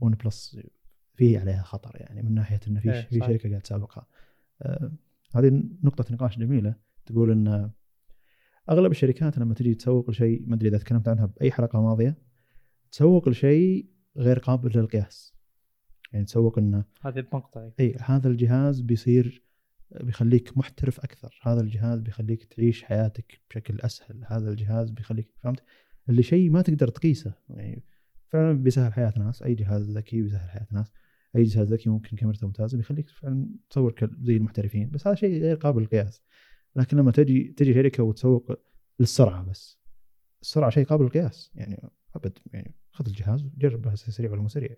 ون بلس فيه عليها خطر يعني من ناحية إنه في إيه، في. شركة قاعد تسابقها. آه هذه نقطة نقاش جميلة. تقول إن أغلب الشركات لما تجي تسوق لشيء ما أدري إذا تكلمت عنها بأي حلقة ماضية تسوق لشيء غير قابل للقياس. يعني تسوق إنه هذه بمقطعي. إي هذا الجهاز بيصير بيخليك محترف أكثر. هذا الجهاز بيخليك تعيش حياتك بشكل أسهل. هذا الجهاز بيخليك فهمت؟ اللي شيء ما تقدر تقيسه. يعني فعلا بيسهل حياة ناس. أي جهاز ذكي بيسهل حياة ناس. أي جهاز ذكي ممكن كاميرته ممتازة بيخليك فعلا تصور زي المحترفين. بس هذا شيء غير قابل للقياس. لكن لما تجي تجي شركة وتسوق للسرعة بس السرعة شيء قابل للقياس. يعني أبد يعني خذ الجهاز وجرب سريع ولا مو سريع.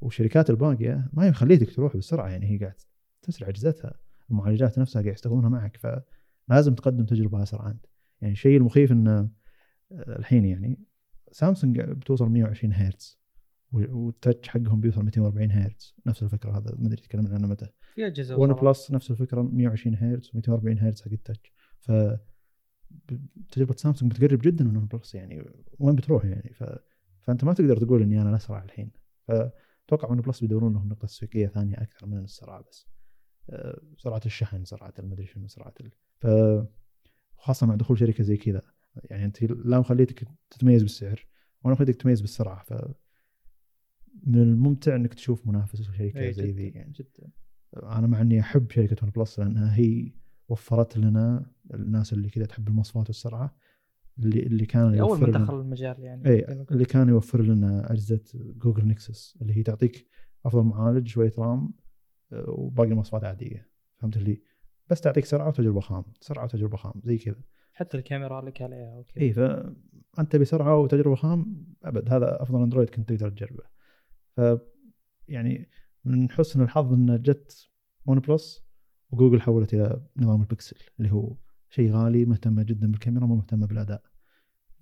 والشركات الباقية ما هي مخليتك تروح بالسرعه يعني هي قاعد تسرع اجهزتها المعالجات نفسها قاعد يستخدمونها معك فلازم تقدم تجربة أسرع انت يعني الشيء المخيف انه آه، الحين يعني سامسونج بتوصل 120 هرتز والتاتش حقهم بيوصل 240 هرتز. نفس الفكرة هذا ما أدري تكلمنا عنه متى. في أجهزة ون. بلس نفس الفكرة 120 هرتز و240 هرتز حق ال touch ف تجربة سامسونج بتقرب جدا من ون بلس يعني وين بتروح يعني؟ ف فأنت ما تقدر تقول إني أنا الاسرع الحين. فأتوقع ون بلس بيدورون لهم نقطة تسويقيه ثانية أكثر من السرعه بس. آه، سرعه الشحن سرعه المدري شنو سرعه ال... ف خاصة مع دخول شركة زي كذا. يعني أنت لا مخليتك تتميز بالسعر ولا مخليتك تتميز بالسرعه ف من الممتع إنك تشوف منافس شركه إيه، زي ذي يعني. جدا. أنا مع إني أحب شركة ون بلس لأنها هي وفرت لنا الناس اللي كذا تحب المواصفات والسرعه اللي اللي كان اول يوفر ما لنا- دخل المجال يعني. اي ما قلت. اللي كان يوفر لنا أجهزة جوجل نكسس اللي هي تعطيك أفضل معالج شوية رام آه، وباقي المواصفات عادية. فهمت اللي؟ بس تعطيك سرعة وتجربة خام سرعة وتجربة خام زي كذا. حتى الكاميرا لك عليها okay. اي فانت بسرعة وتجربة خام أبد هذا أفضل أندرويد كنت تقدر تجربه. ف يعني من حسن الحظ انه جت ون بلس وجوجل حولت إلى نظام البكسل اللي هو شيء غالي مهتمة جدا بالكاميرا مو مهتمة بالأداء.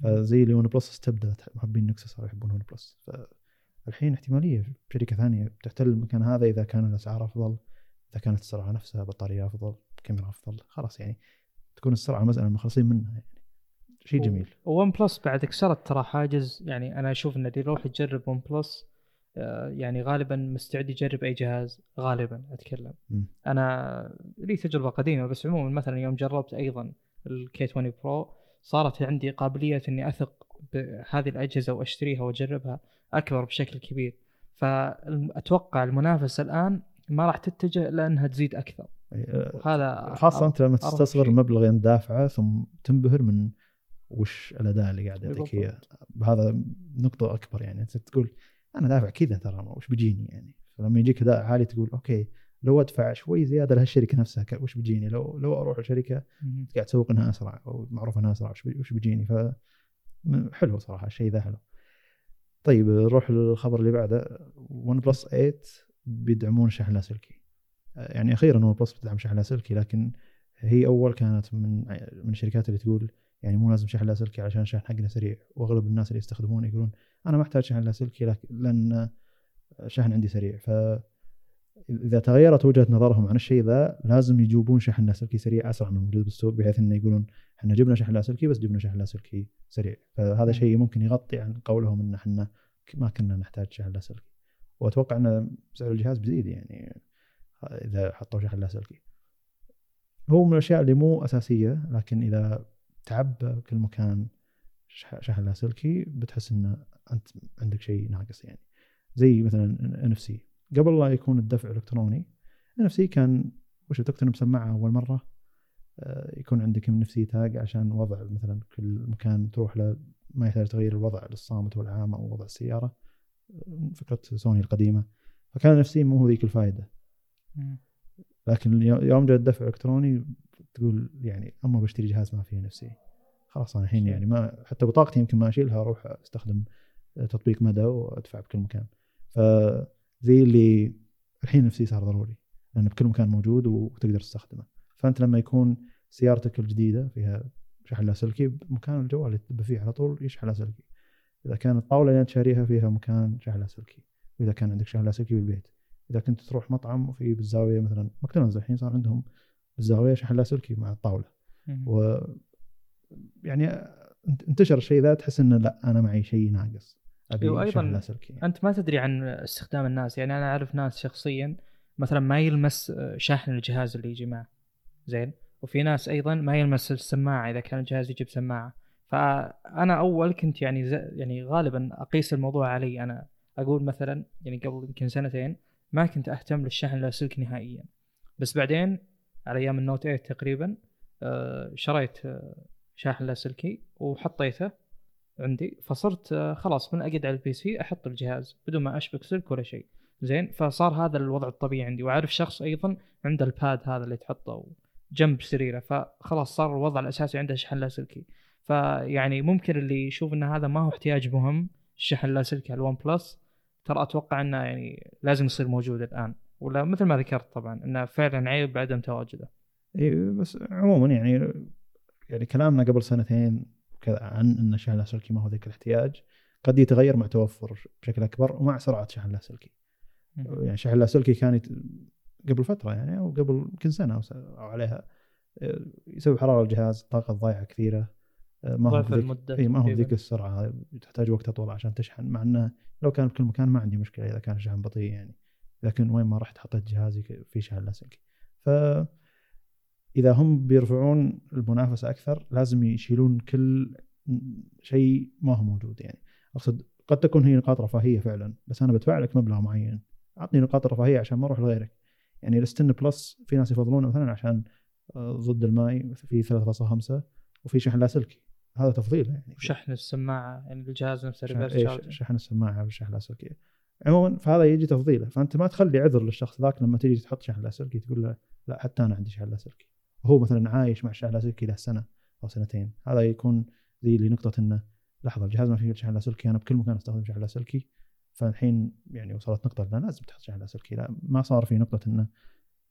فزي اللي ون بلس استبدلت محبين نكسس صاروا يحبون ون بلس فالحين احتمالية شركة ثانية بتحتل المكان هذا إذا كان الأسعار أفضل إذا كانت السرعة نفسها بطارية أفضل كاميرا أفضل خلاص يعني تكون السرعة مسألة مخلصين منها يعني. شيء جميل. وون بلس بعد كسرت ترى حاجز يعني أنا أشوف ان اللي يروح يجرب ون بلس آه، يعني غالبا مستعد يجرب أي جهاز غالبا أتكلم. مم. أنا لي تجربة قديمة بس عموما مثلا يوم جربت أيضا ال K20 Pro صارت عندي قابلية إني أثق بهذه الأجهزة وأشتريها وأجربها أكبر بشكل كبير. فأتوقع المنافسة الآن ما راح تتجه الا أنها تزيد أكثر. آه، وهذا خاصة أنت لما تستصغر. المبلغ اللي دافعه ثم تنبهر من وش الأداء اللي قاعد يعطيك بالضبط. إياه بهذا نقطة أكبر يعني. أنت تقول أنا دافع كذا ترى وش بيجيني يعني؟ فلما يجيك أداء عالي تقول okay لو أدفع شوي زيادة لهالشركة نفسها وش بيجيني لو لو أروح لشركة مهم. قاعد تسوق إنها أسرع أو معروف إنها أسرع وش بي- وش بيجيني؟ ف حلو صراحة الشيء ذا حلو. طيب نروح للخبر اللي بعده. ون بلس 8 بيدعمون شحن لاسلكي. يعني أخيرا ون بلس بتدعم شحن لاسلكي لكن هي أول كانت من من الشركات اللي تقول يعني مو لازم شحن لاسلكي عشان الشحن حقنا سريع. وأغلب الناس اللي يستخدمونه يقولون أنا ما أحتاج شحن لاسلكي لكن لأن الشحن عندي سريع. ف إذا تغيرت وجهة نظرهم عن الشيء ذا لازم يجيبون شحن لاسلكي سريع أسرع من الموجود بالسوق بحيث إنه يقولون إحنا جبنا شحن لاسلكي بس جبنا شحن لاسلكي سريع. فهذا مم. شيء ممكن يغطي عن قولهم إن إحنا ما كنا نحتاج شحن لاسلكي وأتوقع إن سعر الجهاز بيزيد يعني إذا حطوا شحن لاسلكي هو من الأشياء اللي مو أساسية لكن إذا تعبى كل مكان شح- شحن لاسلكي بتحس إن أنت عندك شيء ناقص يعني. زي مثلا NFC. قبل لا يكون الدفع إلكتروني NFC كان وش تقترن بسماعه أول مرة آه، يكون عندك من نفسي تاج عشان وضع مثلا كل مكان تروح له ما يحتاج تغير الوضع للصامت والعام أو وضع السيارة آه، فكره سوني القديمة فكان نفسي مو ذيك الفائده. لكن يو- يوم جاء الدفع الالكتروني تقول يعني أما بشتري جهاز ما فيه نفسي خلاص أنا الحين. يعني ما حتى بطاقتي يمكن ما أشيلها أروح أستخدم تطبيق مدى وأدفع بكل مكان فزي اللي الحين نفسي صار ضروري لأنه بكل مكان موجود وتقدر تستخدمه. فأنت لما يكون سيارتك الجديدة فيها شحن لاسلكي بمكان الجوال اللي تبى فيه على طول يشحن لاسلكي إذا كانت الطاوله اللي أنت شاريها فيها مكان شحن لاسلكي وإذا كان عندك شحن لاسلكي بالبيت. إذا كنت تروح مطعم وفي بالزاوية مثلا ماكدونالدز الحين صار عندهم بالزاوية شحن لاسلكي مع الطاولة. و يعني انتشر الشيء ذا تحس إنه لا أنا معي شيء ناقص. أبي وأيضاً شحن لاسلكي أنت ما تدري عن استخدام الناس يعني أنا أعرف ناس شخصيا مثلا ما يلمس شاحن الجهاز اللي يجي معه زين؟ وفي ناس أيضا ما يلمس السماعة إذا كان الجهاز يجيب سماعة. فأنا أول كنت يعني ز... يعني غالبا أقيس الموضوع علي. أنا أقول مثلا يعني قبل يمكن سنتين ما كنت أهتم للشحن اللاسلكي نهائيا. بس بعدين على أيام ال Note 8 تقريبا آه، شريت آه، شاحن لاسلكي وحطيته. عندي فصرت آه، خلاص من أقعد على ال PC أحط الجهاز بدون ما أشبك سلك ولا شيء. زين فصار هذا الوضع الطبيعي عندي. وأعرف شخص أيضا عنده ال pad هذا اللي تحطه جنب سريره فخلاص صار الوضع الأساسي عنده شحن لاسلكي فيعني ممكن اللي يشوف إن هذا ما هو احتياج مهم الشحن اللاسلكي على الون بلس ترى أتوقع إنه يعني لازم يصير موجود الآن. ولا مثل ما ذكرت طبعا إنه فعلا عيب عدم تواجده. إيه بس عموما يعني يعني كلامنا قبل سنتين عن أن شحن اللاسلكي ما هو ذاك الاحتياج قد يتغير مع توفر بشكل أكبر ومع سرعه شحن اللاسلكي يعني شحن اللاسلكي كان يت... قبل فترة يعني أو قبل يمكن سنة أو, س... أو عليها آه، يسبب حرارة الجهاز الطاقه الضايعه كثيرة آه، ما هو إي ما هو. بذيك السرعة تحتاج وقت أطول عشان تشحن مع أنه لو كان بكل مكان ما عندي مشكلة إذا كان الشحن بطيء يعني لكن وين ما رحت حطيت جهازي في شحن لاسلكي. ف إذا هم بيرفعون المنافسة أكثر لازم يشيلون كل شيء ما هو موجود يعني. أقصد قد تكون هي نقاط رفاهية فعلا بس أنا بدفع لك مبلغ معين. أعطني نقاط رفاهية عشان ما أروح لغيرك. يعني ال S10 Plus في ناس يفضلونه مثلا عشان آه، ضد الماي في 3.5 وفي شحن لاسلكي هذا تفضيل يعني. وشحن السماعة يعني الجهاز نفسه شحن, reverse charge شحن السماعة والشحن اللاسلكي عموما فهذا يجي تفضيله. فأنت ما تخلي عذر للشخص ذاك لما تيجي تحط شحن لاسلكي تقول له لا حتى أنا عندي شحن لاسلكي وهو مثلا عايش مع الشحن اللاسلكي له سنة أو سنتين. هذا يكون زي اللي نقطه إنه لحظة الجهاز ما فيه شحن لاسلكي أنا بكل مكان أستخدم شحن لاسلكي فالحين يعني وصلت نقطة لا لازم تحط شحن لاسلكي لا ما صار في نقطة إنه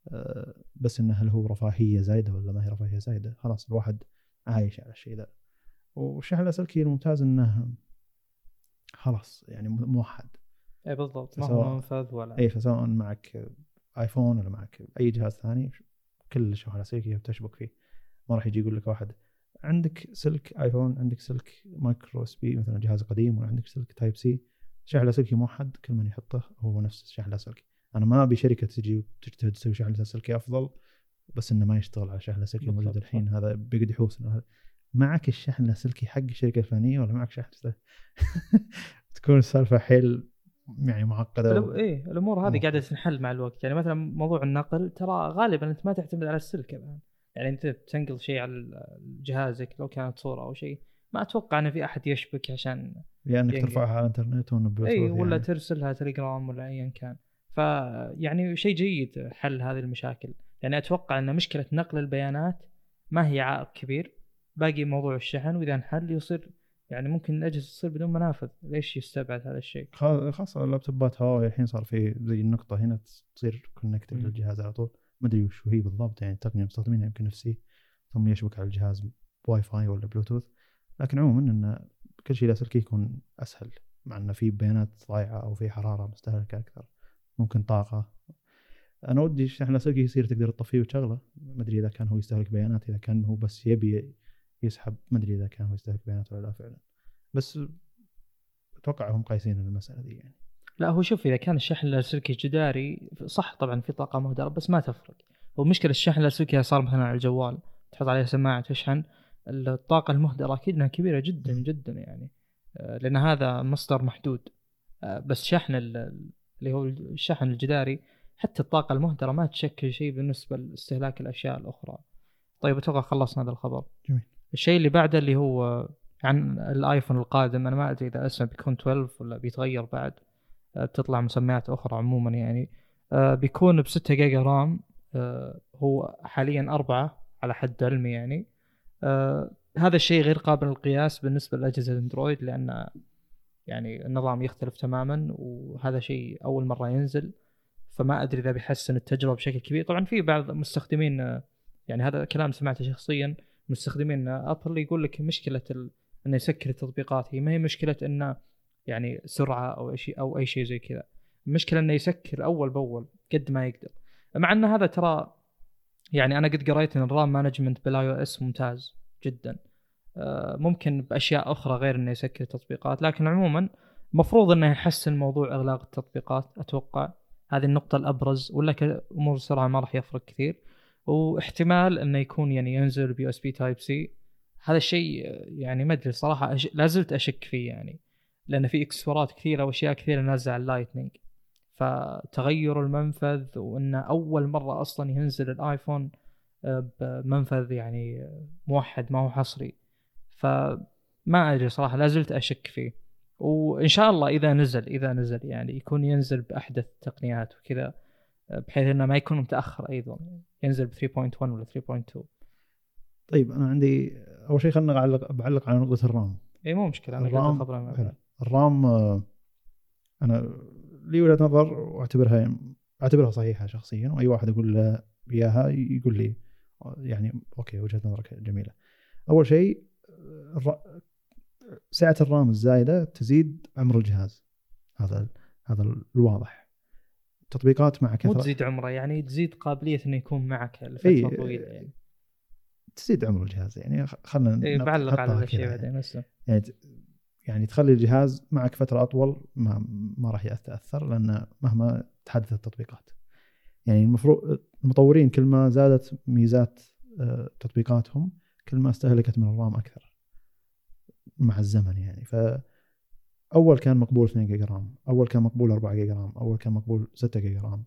آه، بس إنه هل هو رفاهية زايدة ولا ما هي رفاهية زايدة. خلاص الواحد عايش على الشيء ذا. والشحن اللاسلكي الممتاز إنه خلاص يعني موحد اي بالضبط. ما هو منفذ ولا اي فسواء معك آيفون ولا معك أي جهاز ثاني كل الشحن اللاسلكي بتشبك فيه. ما راح يجي يقول لك واحد عندك سلك آيفون عندك سلك micro USB مثلا جهاز قديم ولا عندك سلك Type-C. شحن لاسلكي موحد كل من يحطه هو نفس الشحن اللاسلكي أنا ما أبي شركة تجي وتجتهد تسوي شحن لاسلكي أفضل بس إنه ما يشتغل على شحن لاسلكي موجود الحين. هذا بيقعد يحوس معك الشحن اللاسلكي حق الشركة الفلانية ولا معك شحن تكون السالفه حيل يعني معقدة. الأم- إيه الأمور هذه قاعدة تنحل مع الوقت. يعني مثلا موضوع النقل ترى غالبا أنت ما تعتمد على السلك الان يعني أنت بتنقل شيء على جهازك لو كانت صورة أو شيء. ما أتوقع إن في أحد يشبك عشان يا انك ينقل. ترفعها على الإنترنت اي ولا يعني. ترسلها تليجرام ولا ايا كان. فيعني شيء جيد حل هذه المشاكل. يعني أتوقع إن مشكلة نقل البيانات ما هي عائق كبير. باقي موضوع الشحن وإذا انحل يصير يعني ممكن الأجهزة تصير بدون منافذ. ليش يستبعد هذا الشيء؟ خا- خاصة اللابتوبات. هواوي الحين صار في زي النقطة هنا تصير connected. للجهاز على طول. ما أدري وش هي بالضبط. يعني التقنية مستخدمينها يمكن NFC ثم يشبك على الجهاز بواي فاي ولا بلوتوث لكن عموما إن كل شيء لاسلكي يكون أسهل. مع انه في بيانات ضايعة أو في حرارة مستهلكة أكثر. ممكن طاقة. أنا ودي الشحن اللاسلكي يصير تقدر تطفيه وتشغله. ما أدري إذا كان هو يستهلك بيانات إذا كان هو بس يبي يسحب ما أدري إذا كان هو يستهلك بيانات ولا لا فعلا. بس أتوقع هم قايسين المسألة دي يعني. لا هو شوف إذا كان الشحن اللاسلكي جداري صح طبعا في طاقة مهدرة بس ما تفرق. هو مشكلة الشحن اللاسلكي صار مثلا على الجوال تحط عليه سماعة تشحن الطاقة المهدرة أكيد إنها كبيرة جدا. جدا يعني. آه، لأن هذا مصدر محدود. آه، بس شحن ال- اللي هو الشحن الجداري حتى الطاقة المهدرة ما تشكل شيء بالنسبة لاستهلاك الأشياء الأخرى. طيب أتوقع خلصنا هذا الخبر. جميل. الشيء اللي بعده اللي هو عن الآيفون القادم. أنا ما أدري إذا اسمه بيكون 12 ولا بيتغير بعد. آه، بتطلع مسميات أخرى عموما يعني. آه، بيكون ب 6 جيجا رام. آه، هو حاليا أربعة على حد علمي يعني. هذا الشيء غير قابل للقياس بالنسبة لاجهزه الأندرويد لأن يعني النظام يختلف تماما وهذا شيء أول مرة ينزل. فما أدري إذا بيحسن التجربة بشكل كبير. طبعا في بعض مستخدمين يعني هذا كلام سمعته شخصيا. مستخدمين. Apple يقول لك مشكلة ال... إنه يسكر التطبيقات. هي ما هي مشكلة إنه يعني سرعة أو شيء أو أي شيء زي كذا. المشكلة إنه يسكر أول بأول قد ما يقدر. مع إن هذا ترى يعني أنا قد قريت إن ال RAM management بال iOS ممتاز جدا. آه، ممكن بأشياء أخرى غير إنه يسكر التطبيقات. لكن عموما المفروض إنه يحسن موضوع إغلاق التطبيقات. أتوقع هذه النقطة الأبرز. ولا كأمور السرعة ما راح يفرق كثير. واحتمال إنه يكون يعني ينزل ب USB Type-C هذا الشيء يعني ما أدري صراحة أش... لا زلت أشك فيه يعني لأن في إكسسوارات كثيرة وأشياء كثيرة نازلة على ال Lightning فتغير المنفذ وإنه أول مرة أصلا ينزل الآيفون آه، بمنفذ يعني موحد ما هو حصري. فما أدري صراحة لا زلت أشك فيه. وإن شاء الله إذا نزل إذا نزل يعني يكون ينزل بأحدث التقنيات وكذا. بحيث إنه ما يكون متأخر أيضا. ينزل ب 3.1 ولا 3.2 طيب أنا عندي أول شيء خلينا نعلق بعلق على نقطة الرام. اي مو مشكلة أنا الرام حلو. الرام آه، أنا لي وجهة نظر وأعتبرها أعتبرها صحيحة شخصيا وأي واحد أقول له إياها يقول لي يعني أوكي وجهة نظرك جميلة. أول شيء سعة الرام الزايدة تزيد عمر الجهاز. هذا هذا الواضح. تطبيقات مع مو كثره تزيد عمره يعني تزيد قابلية إنه يكون معك لفترة إي، طويلة يعني. تزيد عمر الجهاز يعني خ- خلنا إيه، بعلق على كذا بعدين بس. يعني ت- يعني تخلي الجهاز معك فترة أطول ما ما راح يتاثر لأن مهما تحدث التطبيقات. يعني المفروض المطورين كل ما زادت ميزات آه، تطبيقاتهم كل ما استهلكت من الرام أكثر مع الزمن يعني. ف أول كان مقبول 2 جيجا RAM أول كان مقبول 4 جيجا RAM أول كان مقبول 6 جيجا RAM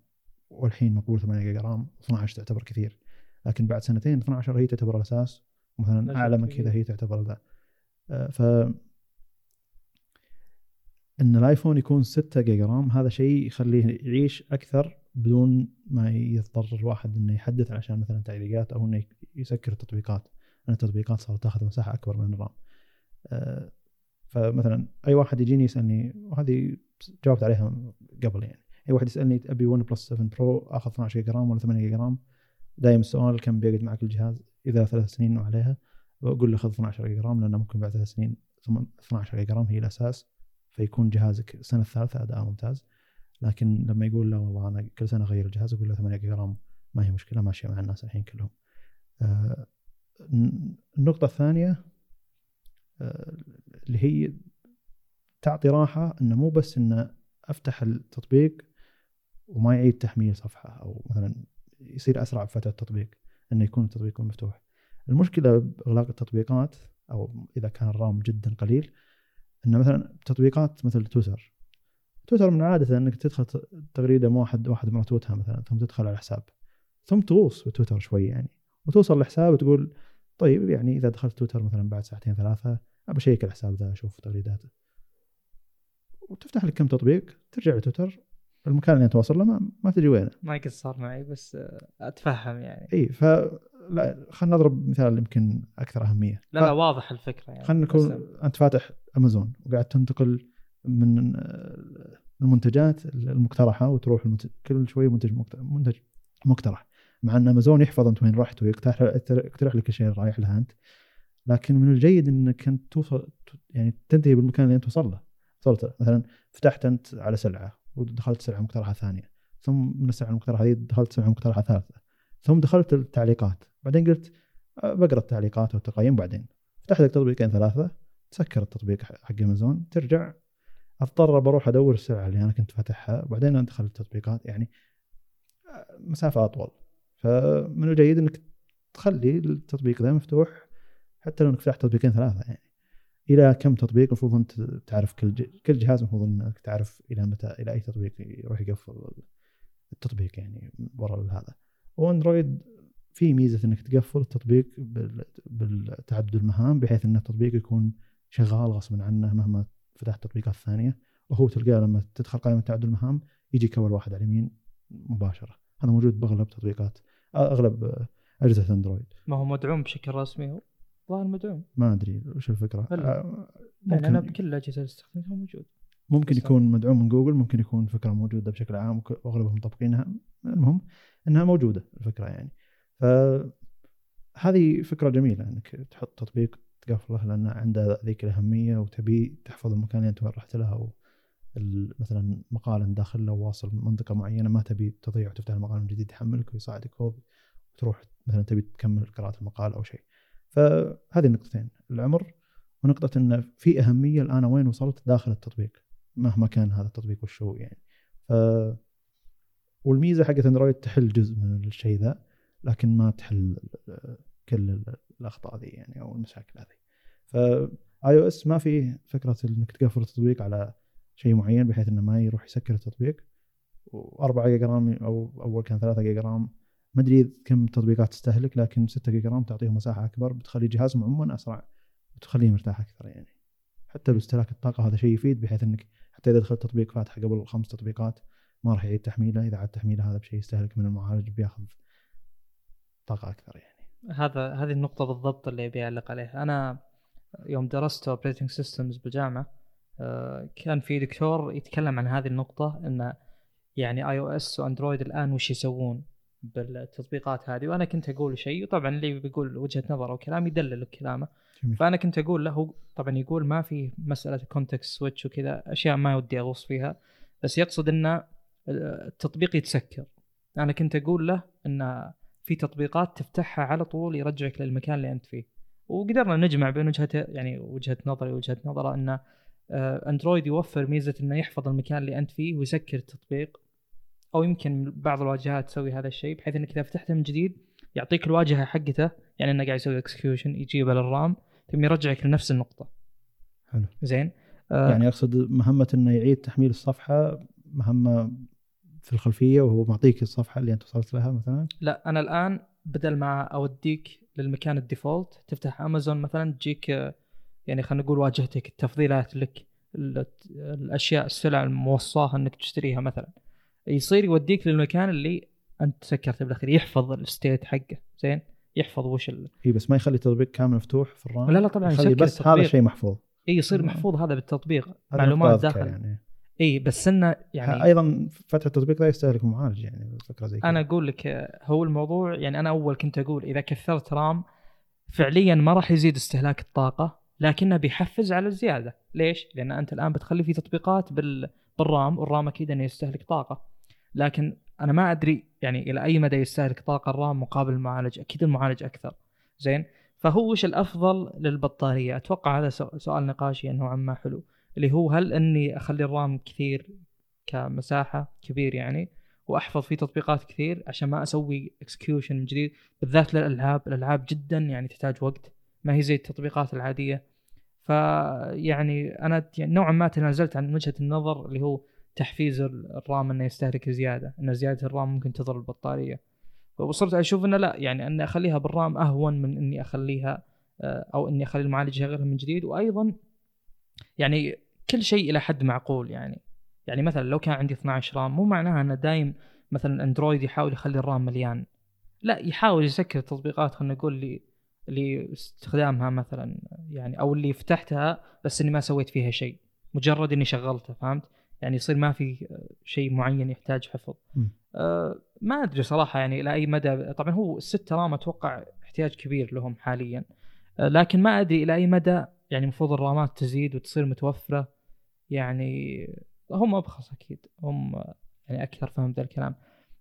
والحين مقبول 8 جيجا RAM 12 تعتبر كثير. لكن بعد سنتين 12 هي تعتبر الاساس مثلا لا أعلى من. كذا هي تعتبر ذا. آه، ف إن الآيفون يكون 6 جيجا رام هذا شيء يخليه يعيش أكثر بدون ما يضطر الواحد إنه يحدث عشان مثلا تعليقات أو إنه يسكر التطبيقات. لأن التطبيقات صارت تاخذ مساحة أكبر من الرام. آه، فمثلا أي واحد يجيني يسألني وهذه جاوبت عليها قبل يعني. أي واحد يسألني أبي 1 بلس 7 برو آخذ 12 جيجا ولا 8 جيجا دايم السؤال كم بيقعد معك الجهاز إذا ثلاث سنين وعليها؟ بقول له خذ 12 جيجا رام لأنه ممكن بعد ثلاث سنين ثم 12 جيجا رام هي الأساس فيكون جهازك السنة الثالثه أداء ممتاز. لكن لما يقول لا والله أنا كل سنة أغير الجهاز أقول له 8 جيجا رام ما هي مشكلة ماشية مع الناس الحين كلهم. آه، النقطة الثانية اللي هي تعطي راحة إنه مو بس إنه أفتح التطبيق وما يعيد تحميل صفحة أو مثلا يصير أسرع بفتره التطبيق إنه يكون التطبيق مفتوح. المشكلة بإغلاق التطبيقات أو إذا كان الرام جدا قليل إنه مثلا تطبيقات مثل تويتر. تويتر من عادته إنك تدخل ت- تغريده مو واحد واحد مرتوتها مثلا ثم تدخل على الحساب. ثم تغوص بتويتر شوي يعني. وتوصل لحساب وتقول طيب يعني إذا دخلت تويتر مثلا بعد ساعتين ثلاثة أبى أشيك الحساب ذا أشوف تغريداته. وتفتح لك كم تطبيق ترجع لتويتر. المكان اللي انت واصل له ما, ما تدري وينه. ما قد صار معي بس أتفهم يعني. إي ف لا خلينا نضرب مثال يمكن أكثر أهمية. لا لا واضح الفكرة يعني. خلينا بس- نكون أنت فاتح أمازون وقاعد تنتقل من المنتجات المقترحة وتروح المنتج كل شوي منتج منتج مقترح. مع أن امازون يحفظ أنت وين رحت ويقترح يقترح لك الشيء اللي رايح لها أنت. لكن من الجيد إنك أنت توصل يعني تنتهي بالمكان اللي أنت وصل له. وصلت. مثلا فتحت أنت على سلعة ودخلت سلعة مقترحة ثانية. ثم من السلعة المقترحة هذه دخلت سلعة مقترحة ثالثة. ثم دخلت التعليقات. بعدين قلت آه، بقرأ التعليقات والتقييم بعدين. فتحت لك تطبيقين ثلاثة. تسكر التطبيق حق امازون ترجع. أضطر بروح أدور السلعة اللي أنا كنت فاتحها. وبعدين ادخل التطبيقات. يعني مسافة أطول. فمن الجيد إنك تخلي التطبيق ذا مفتوح حتى لو إنك فتحت تطبيقين ثلاثة يعني. إلى كم تطبيق المفروض أنت تعرف كل. كل جهاز المفروض إنك تعرف إلى متى إلى أي تطبيق يروح يقفل التطبيق يعني ورا هذا. وأندرويد في ميزة إنك تقفل التطبيق بال... بالتعدد المهام بحيث إن التطبيق يكون شغال غصبا عنه مهما فتحت تطبيقات ثانية. وهو تلقاه لما تدخل قائمة تعدد المهام يجيك أول واحد على اليمين مباشرة. هذا موجود بأغلب تطبيقات أغلب أجهزة أندرويد. ما هو مدعوم بشكل رسمي هو؟ ظاهر مدعوم. ما أدري وش الفكرة. هلا. آه، يعني أنا ممكن بكل الأجهزة اللي استخدمتها موجود. ممكن يكون مدعوم من جوجل ممكن يكون فكرة موجودة بشكل عام وأغلبهم مطبقينها. المهم إنها موجودة الفكرة يعني. فهذه فكرة جميلة إنك تحط تطبيق تقفله لأن عنده ذيك الأهمية وتبي تحفظ المكان اللي أنت رحت له مثلا مقال داخل له واصل منطقة معينة ما تبي تضيع وتفتح المقال من جديد يحملك ويصعدك فوق وتروح مثلا تبي تكمل قراءة المقال أو شيء. فهذه النقطتين. العمر ونقطة انه في أهمية الآن وين وصلت داخل التطبيق مهما كان هذا التطبيق وش هو يعني. ف والميزة حقت أندرويد تحل جزء من الشيء ذا لكن ما تحل كل ال- الأخطاء ذي يعني أو المشاكل هذه ف iOS ما فيه فكرة إنك تقفل التطبيق على شيء معين بحيث إنه ما يروح يسكر التطبيق. و4 جيجا رام أو أول كان 3 جيجا رام. ما أدري كم تطبيقات تستهلك لكن 6 جيجا رام تعطيهم مساحة أكبر بتخلي جهازهم عموما أسرع وتخليه مرتاح أكثر يعني. حتى باستهلاك الطاقة هذا شيء يفيد بحيث إنك حتى إذا دخلت تطبيق فاتح قبل خمس تطبيقات ما راح يعيد تحميله. إذا عاد تحميله هذا بشيء يستهلك من المعالج بياخذ طاقة أكثر يعني. هذا هذه النقطة بالضبط اللي أبي أعلق عليها، أنا يوم درست operating systems بالجامعة آه، كان في دكتور يتكلم عن هذه النقطة إنه يعني iOS وأندرويد الآن وش يسوون بالتطبيقات هذه؟ وأنا كنت أقول شيء وطبعا اللي بيقول وجهة نظر أو كلام يدلل بكلامه جميل. فأنا كنت أقول له طبعا يقول ما في مسألة context switch وكذا أشياء ما ودي أغوص فيها بس يقصد ان التطبيق يتسكر. أنا كنت أقول له إن في تطبيقات تفتحها على طول يرجعك للمكان اللي أنت فيه. وقدرنا نجمع بين وجهة يعني وجهة نظري وجهة نظره ان آه، اندرويد يوفر ميزة إنه يحفظ المكان اللي أنت فيه ويسكر التطبيق أو يمكن بعض الواجهات تسوي هذا الشيء بحيث إنك إذا فتحته من جديد يعطيك الواجهة حقته يعني إنه قاعد يسوي execution يجيبها للرام ثم يرجعك لنفس النقطة. حلو. زين. آه يعني أقصد مهمة إنه يعيد تحميل الصفحة مهمة في الخلفية وهو معطيك الصفحة اللي أنت وصلت لها مثلا؟ لا أنا الآن بدل ما أوديك للمكان ال default تفتح امازون مثلا تجيك آه، يعني خلينا نقول واجهتك التفضيلات لك ال- الأشياء السلع الموصاة إنك تشتريها مثلا. يصير يوديك للمكان اللي أنت سكرته بالأخير يحفظ ال state حقه. زين؟ يحفظ وش ال... اي بس ما يخلي التطبيق كامل مفتوح في الرام. لا لا طبعا يخلي بس هذا التطبيق. الشيء محفوظ. اي يصير تمام. محفوظ هذا بالتطبيق. هذا معلومات داخل. يعني. اي بس إنه يعني أيضا فتح التطبيق لا يستهلك معالج يعني فكرة زي كذا. أنا أقول لك هو الموضوع يعني أنا أول كنت أقول إذا كثرت رام فعليا ما راح يزيد استهلاك الطاقة. لكنه بيحفز على الزيادة. ليش؟ لأن أنت الآن بتخلي في تطبيقات بال بالرام والرام أكيد إنه يستهلك طاقة. لكن أنا ما أدري يعني إلى أي مدى يستهلك طاقة الرام مقابل المعالج أكيد المعالج أكثر. زين؟ فهو وش الأفضل للبطارية؟ أتوقع هذا سؤال نقاشي نوعا ما حلو. اللي هو هل إني أخلي الرام كثير كمساحة؟ كبير يعني. وأحفظ فيه تطبيقات كثير عشان ما أسوي execution من جديد. بالذات للألعاب. الألعاب جدا يعني تحتاج وقت. ما هي زي التطبيقات العادية. فيعني أنا يعني نوعا ما تنازلت عن وجهة النظر اللي هو تحفيز الرام إنه يستهلك زيادة إن زيادة الرام ممكن تضر البطارية. وصرت أشوف إنه لا يعني إني أخليها بالرام أهون من إني أخليها آه، أو إني أخلي المعالج يشغلها من جديد. وأيضا يعني كل شيء إلى حد معقول يعني. يعني مثلا لو كان عندي 12 رام مو معناها إنه دايم مثلا أندرويد يحاول يخلي الرام مليان. لا يحاول يسكر التطبيقات خلينا نقول لي اللي استخدامها مثلا يعني أو اللي فتحتها بس إني ما سويت فيها شيء مجرد إني شغلته فهمت؟ يعني يصير ما في شيء معين يحتاج حفظ. أه ما أدري صراحة يعني إلى أي مدى طبعا هو الستة رام أتوقع احتياج كبير لهم حاليا. أه لكن ما أدري إلى أي مدى يعني المفروض الرامات تزيد وتصير متوفرة. يعني هم أبخص أكيد هم يعني أكثر فهم ذا الكلام؟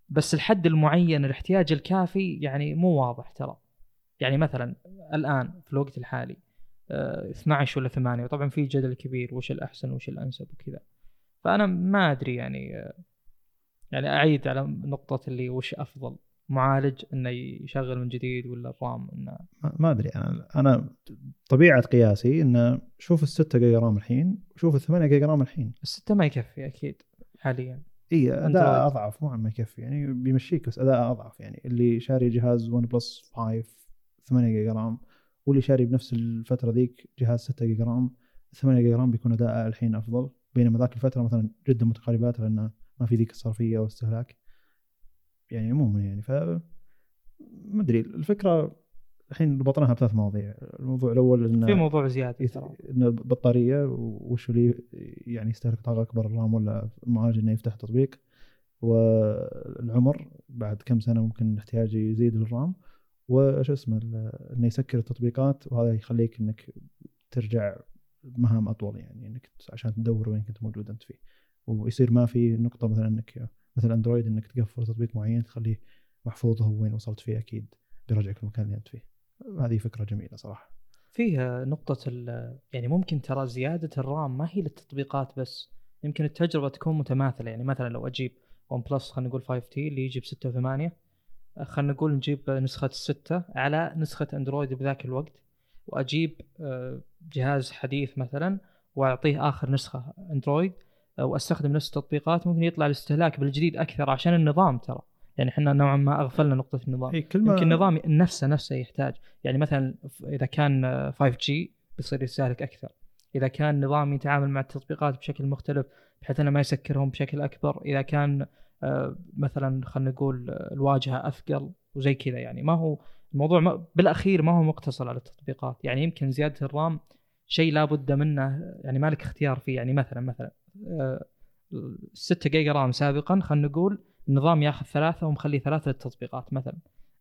بس الحد المعين الاحتياج الكافي يعني مو واضح ترى. يعني مثلا الآن في الوقت الحالي آه، 12 ولا 8 وطبعا في جدل كبير وش الأحسن وش الأنسب وكذا. فأنا ما أدري يعني آه، يعني أعيد على نقطة اللي وش أفضل معالج إنه يشغل من جديد ولا الرام إنه؟ ما- أدري أنا أنا طبيعة قياسي انه شوف ال 6 جيجا رام الحين وشوف ال 8 جيجا رام الحين. الستة ما يكفي أكيد حاليا. إي. أداء أضعف مو ما يكفي يعني بيمشيك بس أداء أضعف يعني اللي شاري جهاز ون بلس 5 8 جيجا رام. واللي شاري بنفس الفترة ذيك جهاز 6 جيجا رام. 8 جيجا رام بيكون اداءه الحين أفضل. بينما ذاك الفترة مثلا جدا متقاربات لأن ما في ذيك الصرفية والاستهلاك. يعني عموما يعني ف ما أدري. الفكرة الحين ربطناها بثلاث مواضيع. الموضوع الأول إنه في موضوع زيادة يت- ترى. ان البطارية وش اللي يعني يستهلك طاقة أكبر الرام ولا المعالج إنه يفتح تطبيق. والعمر بعد كم سنة ممكن الاحتياج يزيد للرام. وش اسمه إنه يسكر التطبيقات وهذا يخليك إنك ترجع مهام أطول يعني إنك عشان تدور وين كنت موجود أنت فيه. ويصير ما في نقطة مثلا إنك مثل أندرويد إنك تقفل تطبيق معين تخليه محفوظ هو وين وصلت فيه أكيد بيرجعك المكان اللي أنت فيه. هذه فكرة جميلة صراحة. فيه نقطة يعني ممكن ترى زيادة الرام ما هي للتطبيقات بس يمكن التجربة تكون متماثلة. يعني مثلا لو أجيب ون بلس خلينا نقول 5 تي اللي يجي بستة وثمانية خلينا نقول نجيب نسخة الستة على نسخة أندرويد بذاك الوقت وأجيب آه، جهاز حديث مثلا وأعطيه آخر نسخة أندرويد آه، وأستخدم نفس التطبيقات. ممكن يطلع الاستهلاك بالجديد أكثر عشان النظام ترى. يعني إحنا نوعا ما أغفلنا نقطة النظام. إي كل ما يمكن النظام نفسه نفسه يحتاج. يعني مثلا إذا كان آه، 5G بيصير يستهلك أكثر. إذا كان نظام يتعامل مع التطبيقات بشكل مختلف بحيث إنه ما يسكرهم بشكل أكبر. إذا كان آه، مثلا خلينا نقول آه، الواجهة أثقل وزي كذا يعني. ما هو الموضوع ما بالأخير ما هو مقتصر على التطبيقات. يعني يمكن زيادة الرام شيء لابد منه يعني مالك اختيار فيه. يعني مثلا مثلا آه، 6 جيجا رام سابقا خلينا نقول النظام ياخذ ثلاثة ومخلي ثلاثة للتطبيقات مثلا.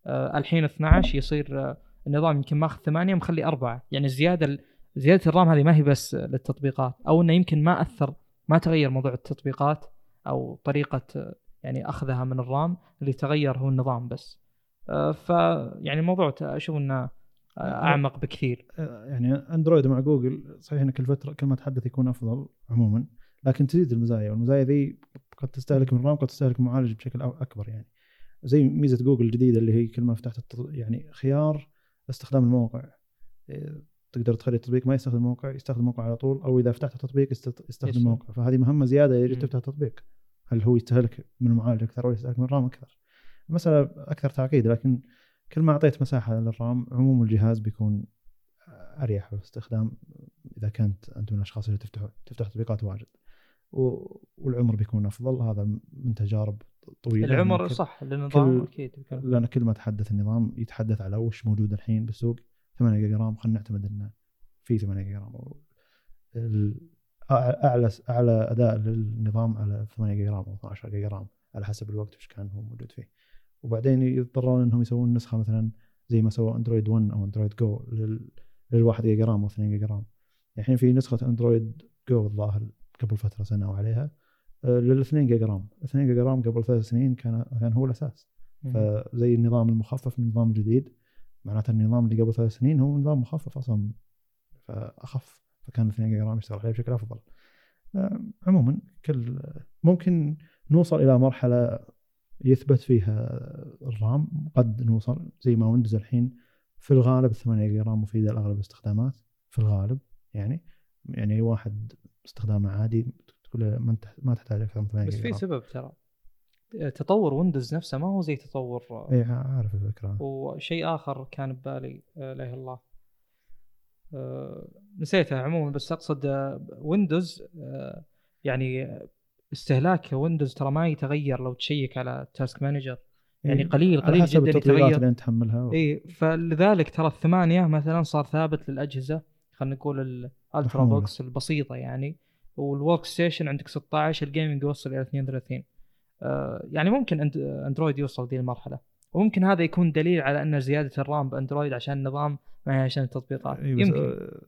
آه، الحين 12 يصير آه، النظام يمكن ماخذ ثمانية مخلي أربعة. يعني الزيادة زيادة الرام هذه ما هي بس للتطبيقات أو إنه يمكن ما أثر ما تغير موضوع التطبيقات أو طريقة آه، يعني أخذها من الرام اللي تغير هو النظام بس. آه، ف يعني الموضوع أشوف إنه آه، أعمق بكثير. يعني أندرويد مع جوجل صحيح ان كل فتره كل ما تحدث يكون أفضل عموما لكن تزيد المزايا والمزايا ذي قد تستهلك من الرام قد تستهلك من المعالج بشكل أكبر يعني. زي ميزة جوجل الجديدة اللي هي كل ما فتحت التط... يعني خيار استخدام الموقع. تقدر تخلي التطبيق ما يستخدم الموقع يستخدم الموقع على طول أو إذا فتحت التطبيق يست- يستخدم يس. الموقع. فهذه مهمة زيادة يجب. تفتح التطبيق. هل هو يستهلك من المعالج أكثر ولا يستهلك من الرام أكثر؟ المساله أكثر تعقيد لكن كل ما أعطيت مساحة للرام عموم الجهاز بيكون أريح في الاستخدام إذا كنت أنت من الأشخاص اللي تفتح تفتح تطبيقات واجد. والعمر بيكون أفضل هذا من تجارب طويلة. العمر صح للنظام أكيد لأن كل ما تحدث النظام يتحدث على وش موجود الحين بالسوق. 8 جيجا رام خلينا نعتمد إنه في 8 جيجا رام. أعلى أعلى أداء للنظام على 8 جيجا رام أو 12 جيجا رام على حسب الوقت وش كان هو موجود فيه. وبعدين يضطرون إنهم يسوون نسخة مثلا زي ما سووا اندرويد 1 أو اندرويد جو لل لل1 جيجا رام أو 2 جيجا رام. الحين في نسخة اندرويد جو الظاهر قبل فترة سنة وعليها لل 2 جيجا رام. 2 جيجا رام قبل ثلاث سنين كان كان هو الأساس. فزي النظام المخفف من النظام الجديد معناته النظام اللي قبل ثلاث سنين هو نظام مخفف أصلا. فأخف. فكان 2 جيجا رام يشتغل عليه بشكل أفضل. آه، عموما كل ممكن نوصل إلى مرحلة يثبت فيها الرام قد نوصل زي ما ويندوز الحين في الغالب 8 جيجا رام مفيدة لأغلب الاستخدامات في الغالب يعني يعني أي واحد استخدامه عادي تقول ما ما تحتاج أكثر من 8 بس في سبب ترى. تطور ويندوز نفسه ما هو زي تطور اي عارف الفكرة. وشيء آخر كان ببالي آه، لا إله إلا الله. آه، نسيته عموما بس أقصد آه، Windows آه، يعني استهلاك Windows ترى ما يتغير لو check على Task Manager يعني إيه، قليل على قليل حسب جدا التطبيقات اللي أنت تحملها. و... اي فلذلك ترى الثمانية مثلا صار ثابت للأجهزة خلينا نقول ال ultrabooks البسيطة يعني وال workstation عندك 16 ال gaming يوصل إلى 32 آه يعني ممكن Android يوصل ذي المرحلة. وممكن هذا يكون دليل على أن زيادة الرام بأندرويد عشان النظام ما هي عشان التطبيقات. بس يمكن. آه،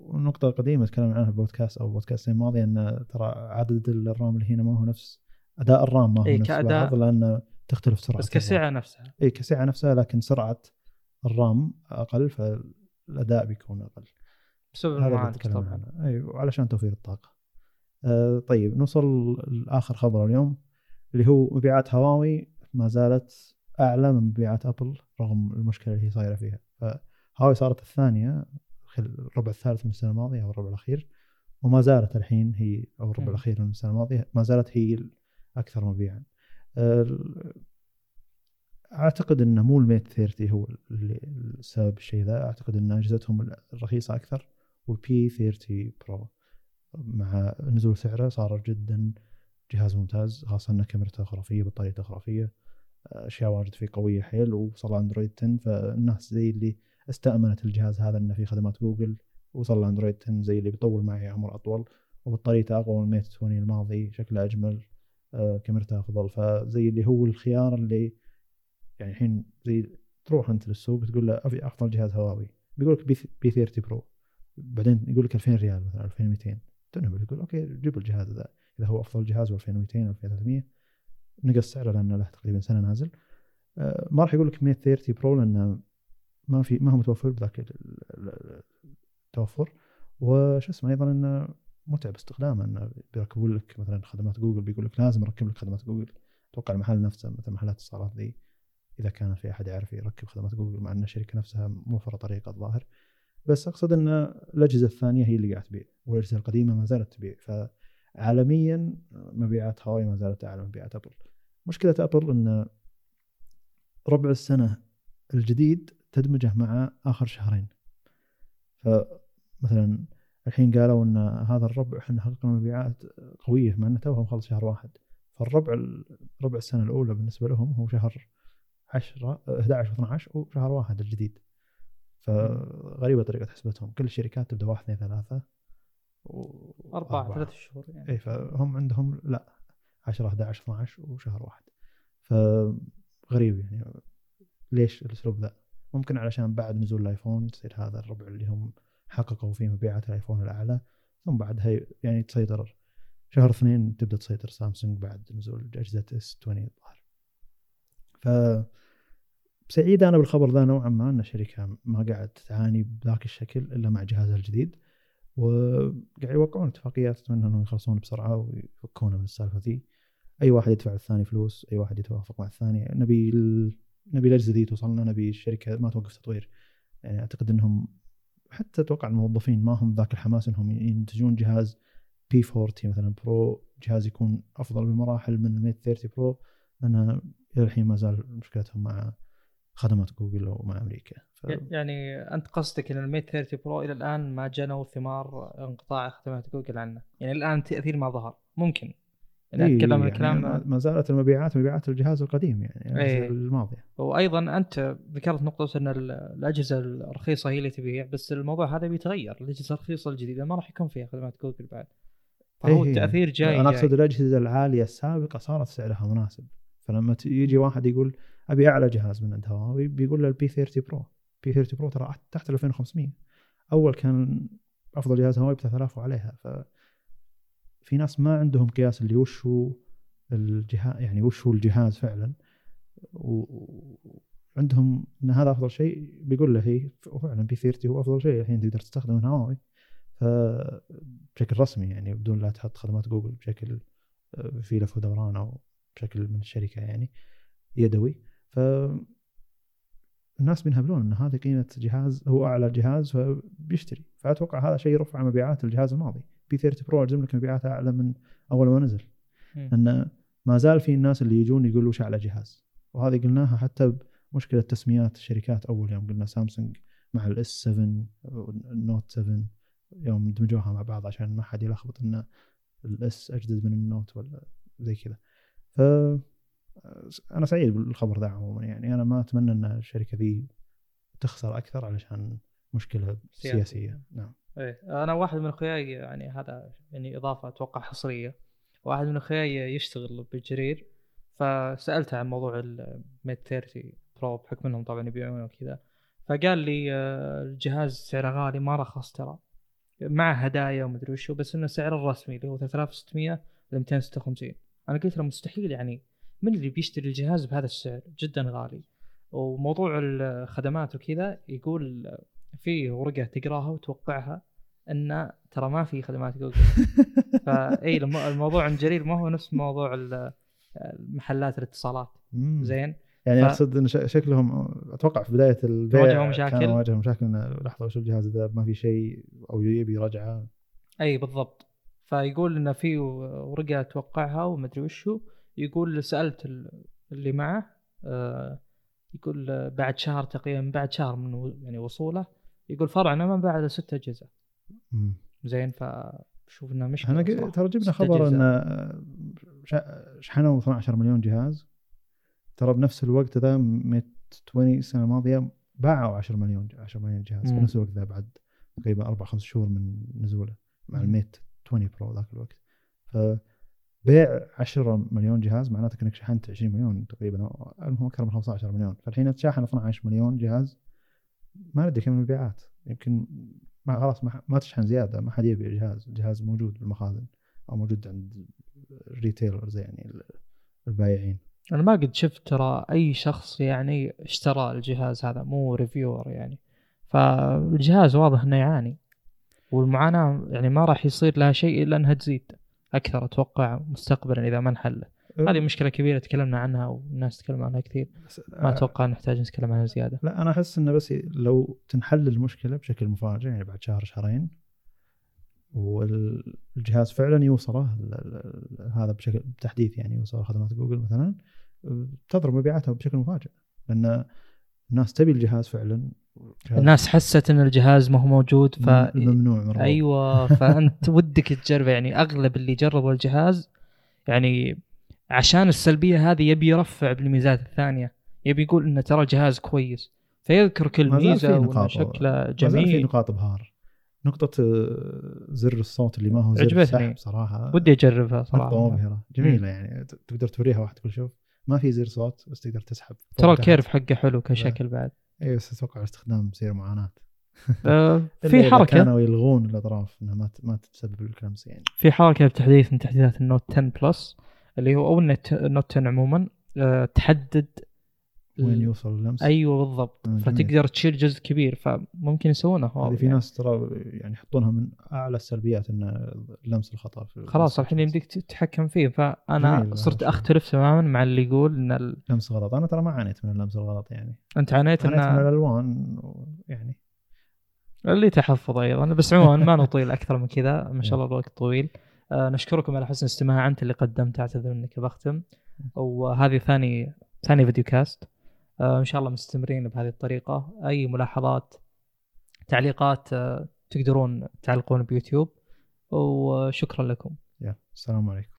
ونقطة قديمة تكلمنا عنها في بودكاست أو بودكاست الماضي أن ترى عدد الرام اللي هنا ما هو نفس أداء الرام ما هو إيه، نفس كأداء. بعض لأن تختلف سرعة بس. كسعة نفسها. إي كسعة نفسها لكن سرعة الرام أقل فالأداء بيكون أقل. بسبب المعالج طبعا. أي وعلشان توفير الطاقة. آه طيب نوصل لآخر خبر اليوم اللي هو مبيعات هواوي ما زالت أعلى من مبيعات أبل رغم المشكلة اللي هي صايرة فيها. فهواوي صارت الثانية خلال الربع الثالث من السنة الماضية أو الربع الأخير وما زالت الحين هي أو الربع مم. الأخير من السنة الماضية ما زالت هي الأكثر مبيعا. أعتقد أنه مو ال Mate 30 هو اللي السبب الشيء ذا. أعتقد أن أجهزتهم الرخيصة أكثر وال P30 Pro مع نزول سعره صار جدا جهاز ممتاز خاصة أن كاميرته خرافية بطاريته خرافية. أشياء واجد فيه قوية حيل وصل أندرويد 10 فالناس زي اللي استأمنت الجهاز هذا أنه فيه خدمات جوجل وصل أندرويد 10 زي اللي بيطول معي عمر أطول وبطاريته أقوى من الميت 20 الماضي شكله أجمل آه، كاميرته أفضل. فزي اللي هو الخيار اللي يعني الحين زي تروح أنت للسوق تقول له أبي أفضل جهاز هواوي بيقول لك P30 Pro بعدين يقول لك 2000 ريال مثلا 2200 تنهبل يقول okay جيب الجهاز ذا إذا هو أفضل جهاز 2200 أو 2300 نقص سعره لأنه له تقريبا سنة نازل. آه، ما راح يقول لك Mate 30 Pro لأنه ما في ما هو متوفر بذاك ال- ال- التوفر. وش اسمه أيضا إنه متعب استخدامه إنه بيركبون لك مثلا خدمات جوجل بيقول لك لازم أركب لك خدمات جوجل. أتوقع المحل نفسه مثل محلات الاتصالات ذي إذا كان في أحد يعرف يركب خدمات جوجل مع إن الشركة نفسها موفره طريقه الظاهر. بس أقصد إن الأجهزة الثانية هي اللي قاعد تبيع والأجهزة القديمة ما زالت تبيع. فعالميا مبيعات هواوي ما زالت أعلى من مبيعات أبل. مشكلة أبل إن ربع السنة الجديد تدمجه مع آخر شهرين. فمثلا الحين قالوا إن هذا الربع إحنا حققنا مبيعات قوية مع إنه توهم خلص شهر واحد. فالربع ربع السنة الأولى بالنسبة لهم هو شهر 10 11 و12 وشهر واحد الجديد. فغريبه طريقة حسبتهم. كل الشركات تبدأ واحد اثنين ثلاثة. و... أربعة. ثلاث شهور يعني. إي فهم عندهم لا 10 11 12 وشهر واحد. فغريب يعني. ليش الأسلوب ذا؟ ممكن علشان بعد نزول الآيفون تصير هذا الربع اللي هم حققوا فيه مبيعات الآيفون الأعلى ثم بعدها يعني تسيطر. شهر اثنين تبدأ تسيطر سامسونج بعد نزول اجهزه إس 20 الظاهر. ف سعيد أنا بالخبر ذا نوعا ما إن الشركة ما قاعد تعاني بذاك الشكل إلا مع جهازها الجديد. وقاعد يوقعون اتفاقيات أتمنى إنهم يخلصون بسرعة ويفكونا من السالفة ذي. أي واحد يدفع للثاني فلوس أي واحد يتوافق مع الثاني نبي ال... نبي الاجهزه ذي توصلنا نبي الشركة ما توقف تطوير. يعني أعتقد إنهم حتى أتوقع الموظفين ما هم ذاك الحماس إنهم ينتجون جهاز P40 مثلا Pro جهاز يكون أفضل بمراحل من ال Mate 30 Pro لأن إلى الحين ما زال مشكلتهم مع خدمات جوجل ومع أمريكا. ف... يعني أنت قصدك إن ال Mate 30 Pro إلى الآن ما جنوا ثمار انقطاع خدمات جوجل عنه. يعني الآن تأثير ما ظهر. ممكن. يعني إيه اتكلم يعني الكلام ما زالت المبيعات مبيعات الجهاز القديم يعني إيه. الماضية. وأيضا أنت ذكرت نقطة إن الأجهزة الرخيصة هي اللي تبيع بس الموضوع هذا بيتغير. الأجهزة الرخيصة الجديدة ما راح يكون فيها خدمات جوجل بعد. فهو إيه التأثير جاي أنا أقصد الأجهزة العالية السابقة صارت سعرها مناسب. فلما يجي واحد يقول أبي أعلى جهاز من عند هواوي بيقول له ال P30 Pro P30 Pro ترى تحت ال 2500 أول كان أفضل جهاز هواوي ب 3000 وعليها. ف في ناس ما عندهم قياس اللي وش هو الجهاز يعني وش هو الجهاز فعلا. وعندهم إن هذا أفضل شيء. بيقول له هي وفعلا بي 30 هو أفضل شيء. الحين تقدر تستخدم من هواوي بشكل رسمي يعني بدون لا تحط خدمات جوجل. بشكل آه، في لف ودوران أو بشكل من الشركة يعني. يدوي. ف الناس بينهبلون إن هذه قيمة جهاز هو أعلى جهاز فبيشتري. فأتوقع هذا شيء يرفع مبيعات الجهاز الماضي. P30 Pro أجزم لك مبيعاتها أعلى من أول ما نزل. ان ما زال في الناس اللي يجون يقولوا وش أعلى جهاز. وهذه قلناها حتى بمشكلة تسميات الشركات. أول يوم قلنا سامسونج مع ال S7 ال Note 7 يوم دمجوها مع بعض عشان ما حد يلخبط إن ال S أجدد من ال Note ولا زي كذا. ف أنا سعيد بالخبر ذا عموما يعني. أنا ما أتمنى إن الشركة ذي تخسر أكثر علشان مشكلة سياسية, سياسية. نعم. إيه أنا واحد من أخوياي يعني هذا يعني إضافة أتوقع حصرية. واحد من أخوياي يشتغل بالجرير فسألته عن موضوع الميت 30 برو بحكم إنهم طبعا يبيعونه وكذا. فقال لي آه، الجهاز سعره غالي ما رخص ترى. مع هدايا ومدري وشو بس إنه سعره الرسمي اللي هو 3600 ل 256 أنا قلت له مستحيل يعني من اللي بيشتري الجهاز بهذا السعر؟ جدا غالي. وموضوع الخدمات وكذا يقول في ورقة تقراها وتوقعها إن ترى ما في خدمات جوجل. فاي الموضوع عند جرير ما هو نفس موضوع محلات الاتصالات. زين؟ يعني أقصد إن شكلهم أتوقع في بداية البيع واجهوا مشاكل. كانوا واجهوا مشاكل انه لحظة وش الجهاز ذا ما في شيء أو يبي رجعه إي بالضبط. فيقول انه في ورقة توقعها ومدري وشو يقول سألت اللي معه آه، يقول بعد شهر تقريبا بعد شهر من يعني وصوله يقول فرعنا ما بعد ست اجهزه زين فشوف إنه مشكلة إحنا ترى جبنا خبر إن آه، شحنوا 12 مليون جهاز. ترى بنفس الوقت ذا ميت 20 السنة الماضية باعوا 10 مليون 10 مليون جهاز. في نفس الوقت ذا بعد تقريبا أربع خمس شهور من نزوله مع ال Mate 20 Pro ذاك الوقت. ف بيع 10 مليون جهاز معناته انك شحنت 20 مليون تقريبا المهم أكثر من 15 مليون. فالحين شاحن 12 مليون جهاز ما ندري كم المبيعات. يمكن ما خلاص ما, ما تشحن زيادة ما حد يبيع جهاز. الجهاز موجود بالمخازن أو موجود عند ال retailers يعني البايعين. أنا ما قد شفت ترى أي شخص يعني اشترى الجهاز هذا مو reviewer يعني. فالجهاز واضح إنه يعاني والمعاناة يعني ما راح يصير لها شيء إلا إنها تزيد. أكثر أتوقع مستقبلا إذا ما انحل. هذه مشكلة كبيرة تكلمنا عنها والناس تكلموا عنها كثير. ما أتوقع نحتاج نتكلم عنها زيادة. لا أنا أحس إنه بس لو تنحل المشكلة بشكل مفاجئ يعني بعد شهر شهرين والجهاز فعلا يوصله هذا بشكل بتحديث يعني يوصل خدمات جوجل مثلا تضرب مبيعاتها بشكل مفاجئ. لأن الناس تبي الجهاز فعلا الناس حست إن الجهاز ما هو موجود ف ممنوع من أيوه فأنت ودك تجربه يعني أغلب اللي جربوا الجهاز يعني عشان السلبية هذه يبي يرفع بالميزات الثانية يبي يقول انه ترى جهاز كويس فيذكر كل ميزة وان شكله جميل في نقاط ابهار نقطة آه، زر الصوت اللي ما هو زر عجبتني. صراحة. ودي أجربها صراحة. مبهرة جميلة يعني. تقدر توريها واحد تقول شوف ما في زر صوت بس تقدر تسحب ترى ال curve حقه حلو كشكل بعد. اي بس أتوقع استخدام يصير معاناة. آه، في حركة. كانوا يلغون الأطراف إنها ما ما تسبب اللمس يعني في حركة بتحديث من تحديثات ال Note 10 Plus اللي هو أو ال Note 10 عموما أه تحدد وين يوصل اللمس أيوه بالضبط. آه،. فتقدر تشيل جزء كبير فممكن يسوونه هذه في ناس ترى يعني يحطونها من أعلى السلبيات إن اللمس الخطأ في خلاص الحين يمديك تتحكم فيه. فأنا صرت. أختلف تماما مع اللي يقول إن ال... لمس غلط أنا ترى ما عانيت من اللمس الغلط يعني. أنت عانيت عانيت من ان الألوان يعني. اللي تحفظ أيضا. بس عموما ما نطيل أكثر من كذا. ما شاء الله الوقت طويل. آه نشكركم على حسن الاستماع. أنت اللي قدمت. أعتذر انك بختم. وهذه ثاني ثاني فيديو كاست. إن شاء الله مستمرين بهذه الطريقة. أي ملاحظات تعليقات آه تقدرون تعلقون بيوتيوب. وشكرا لكم. يا السلام عليكم.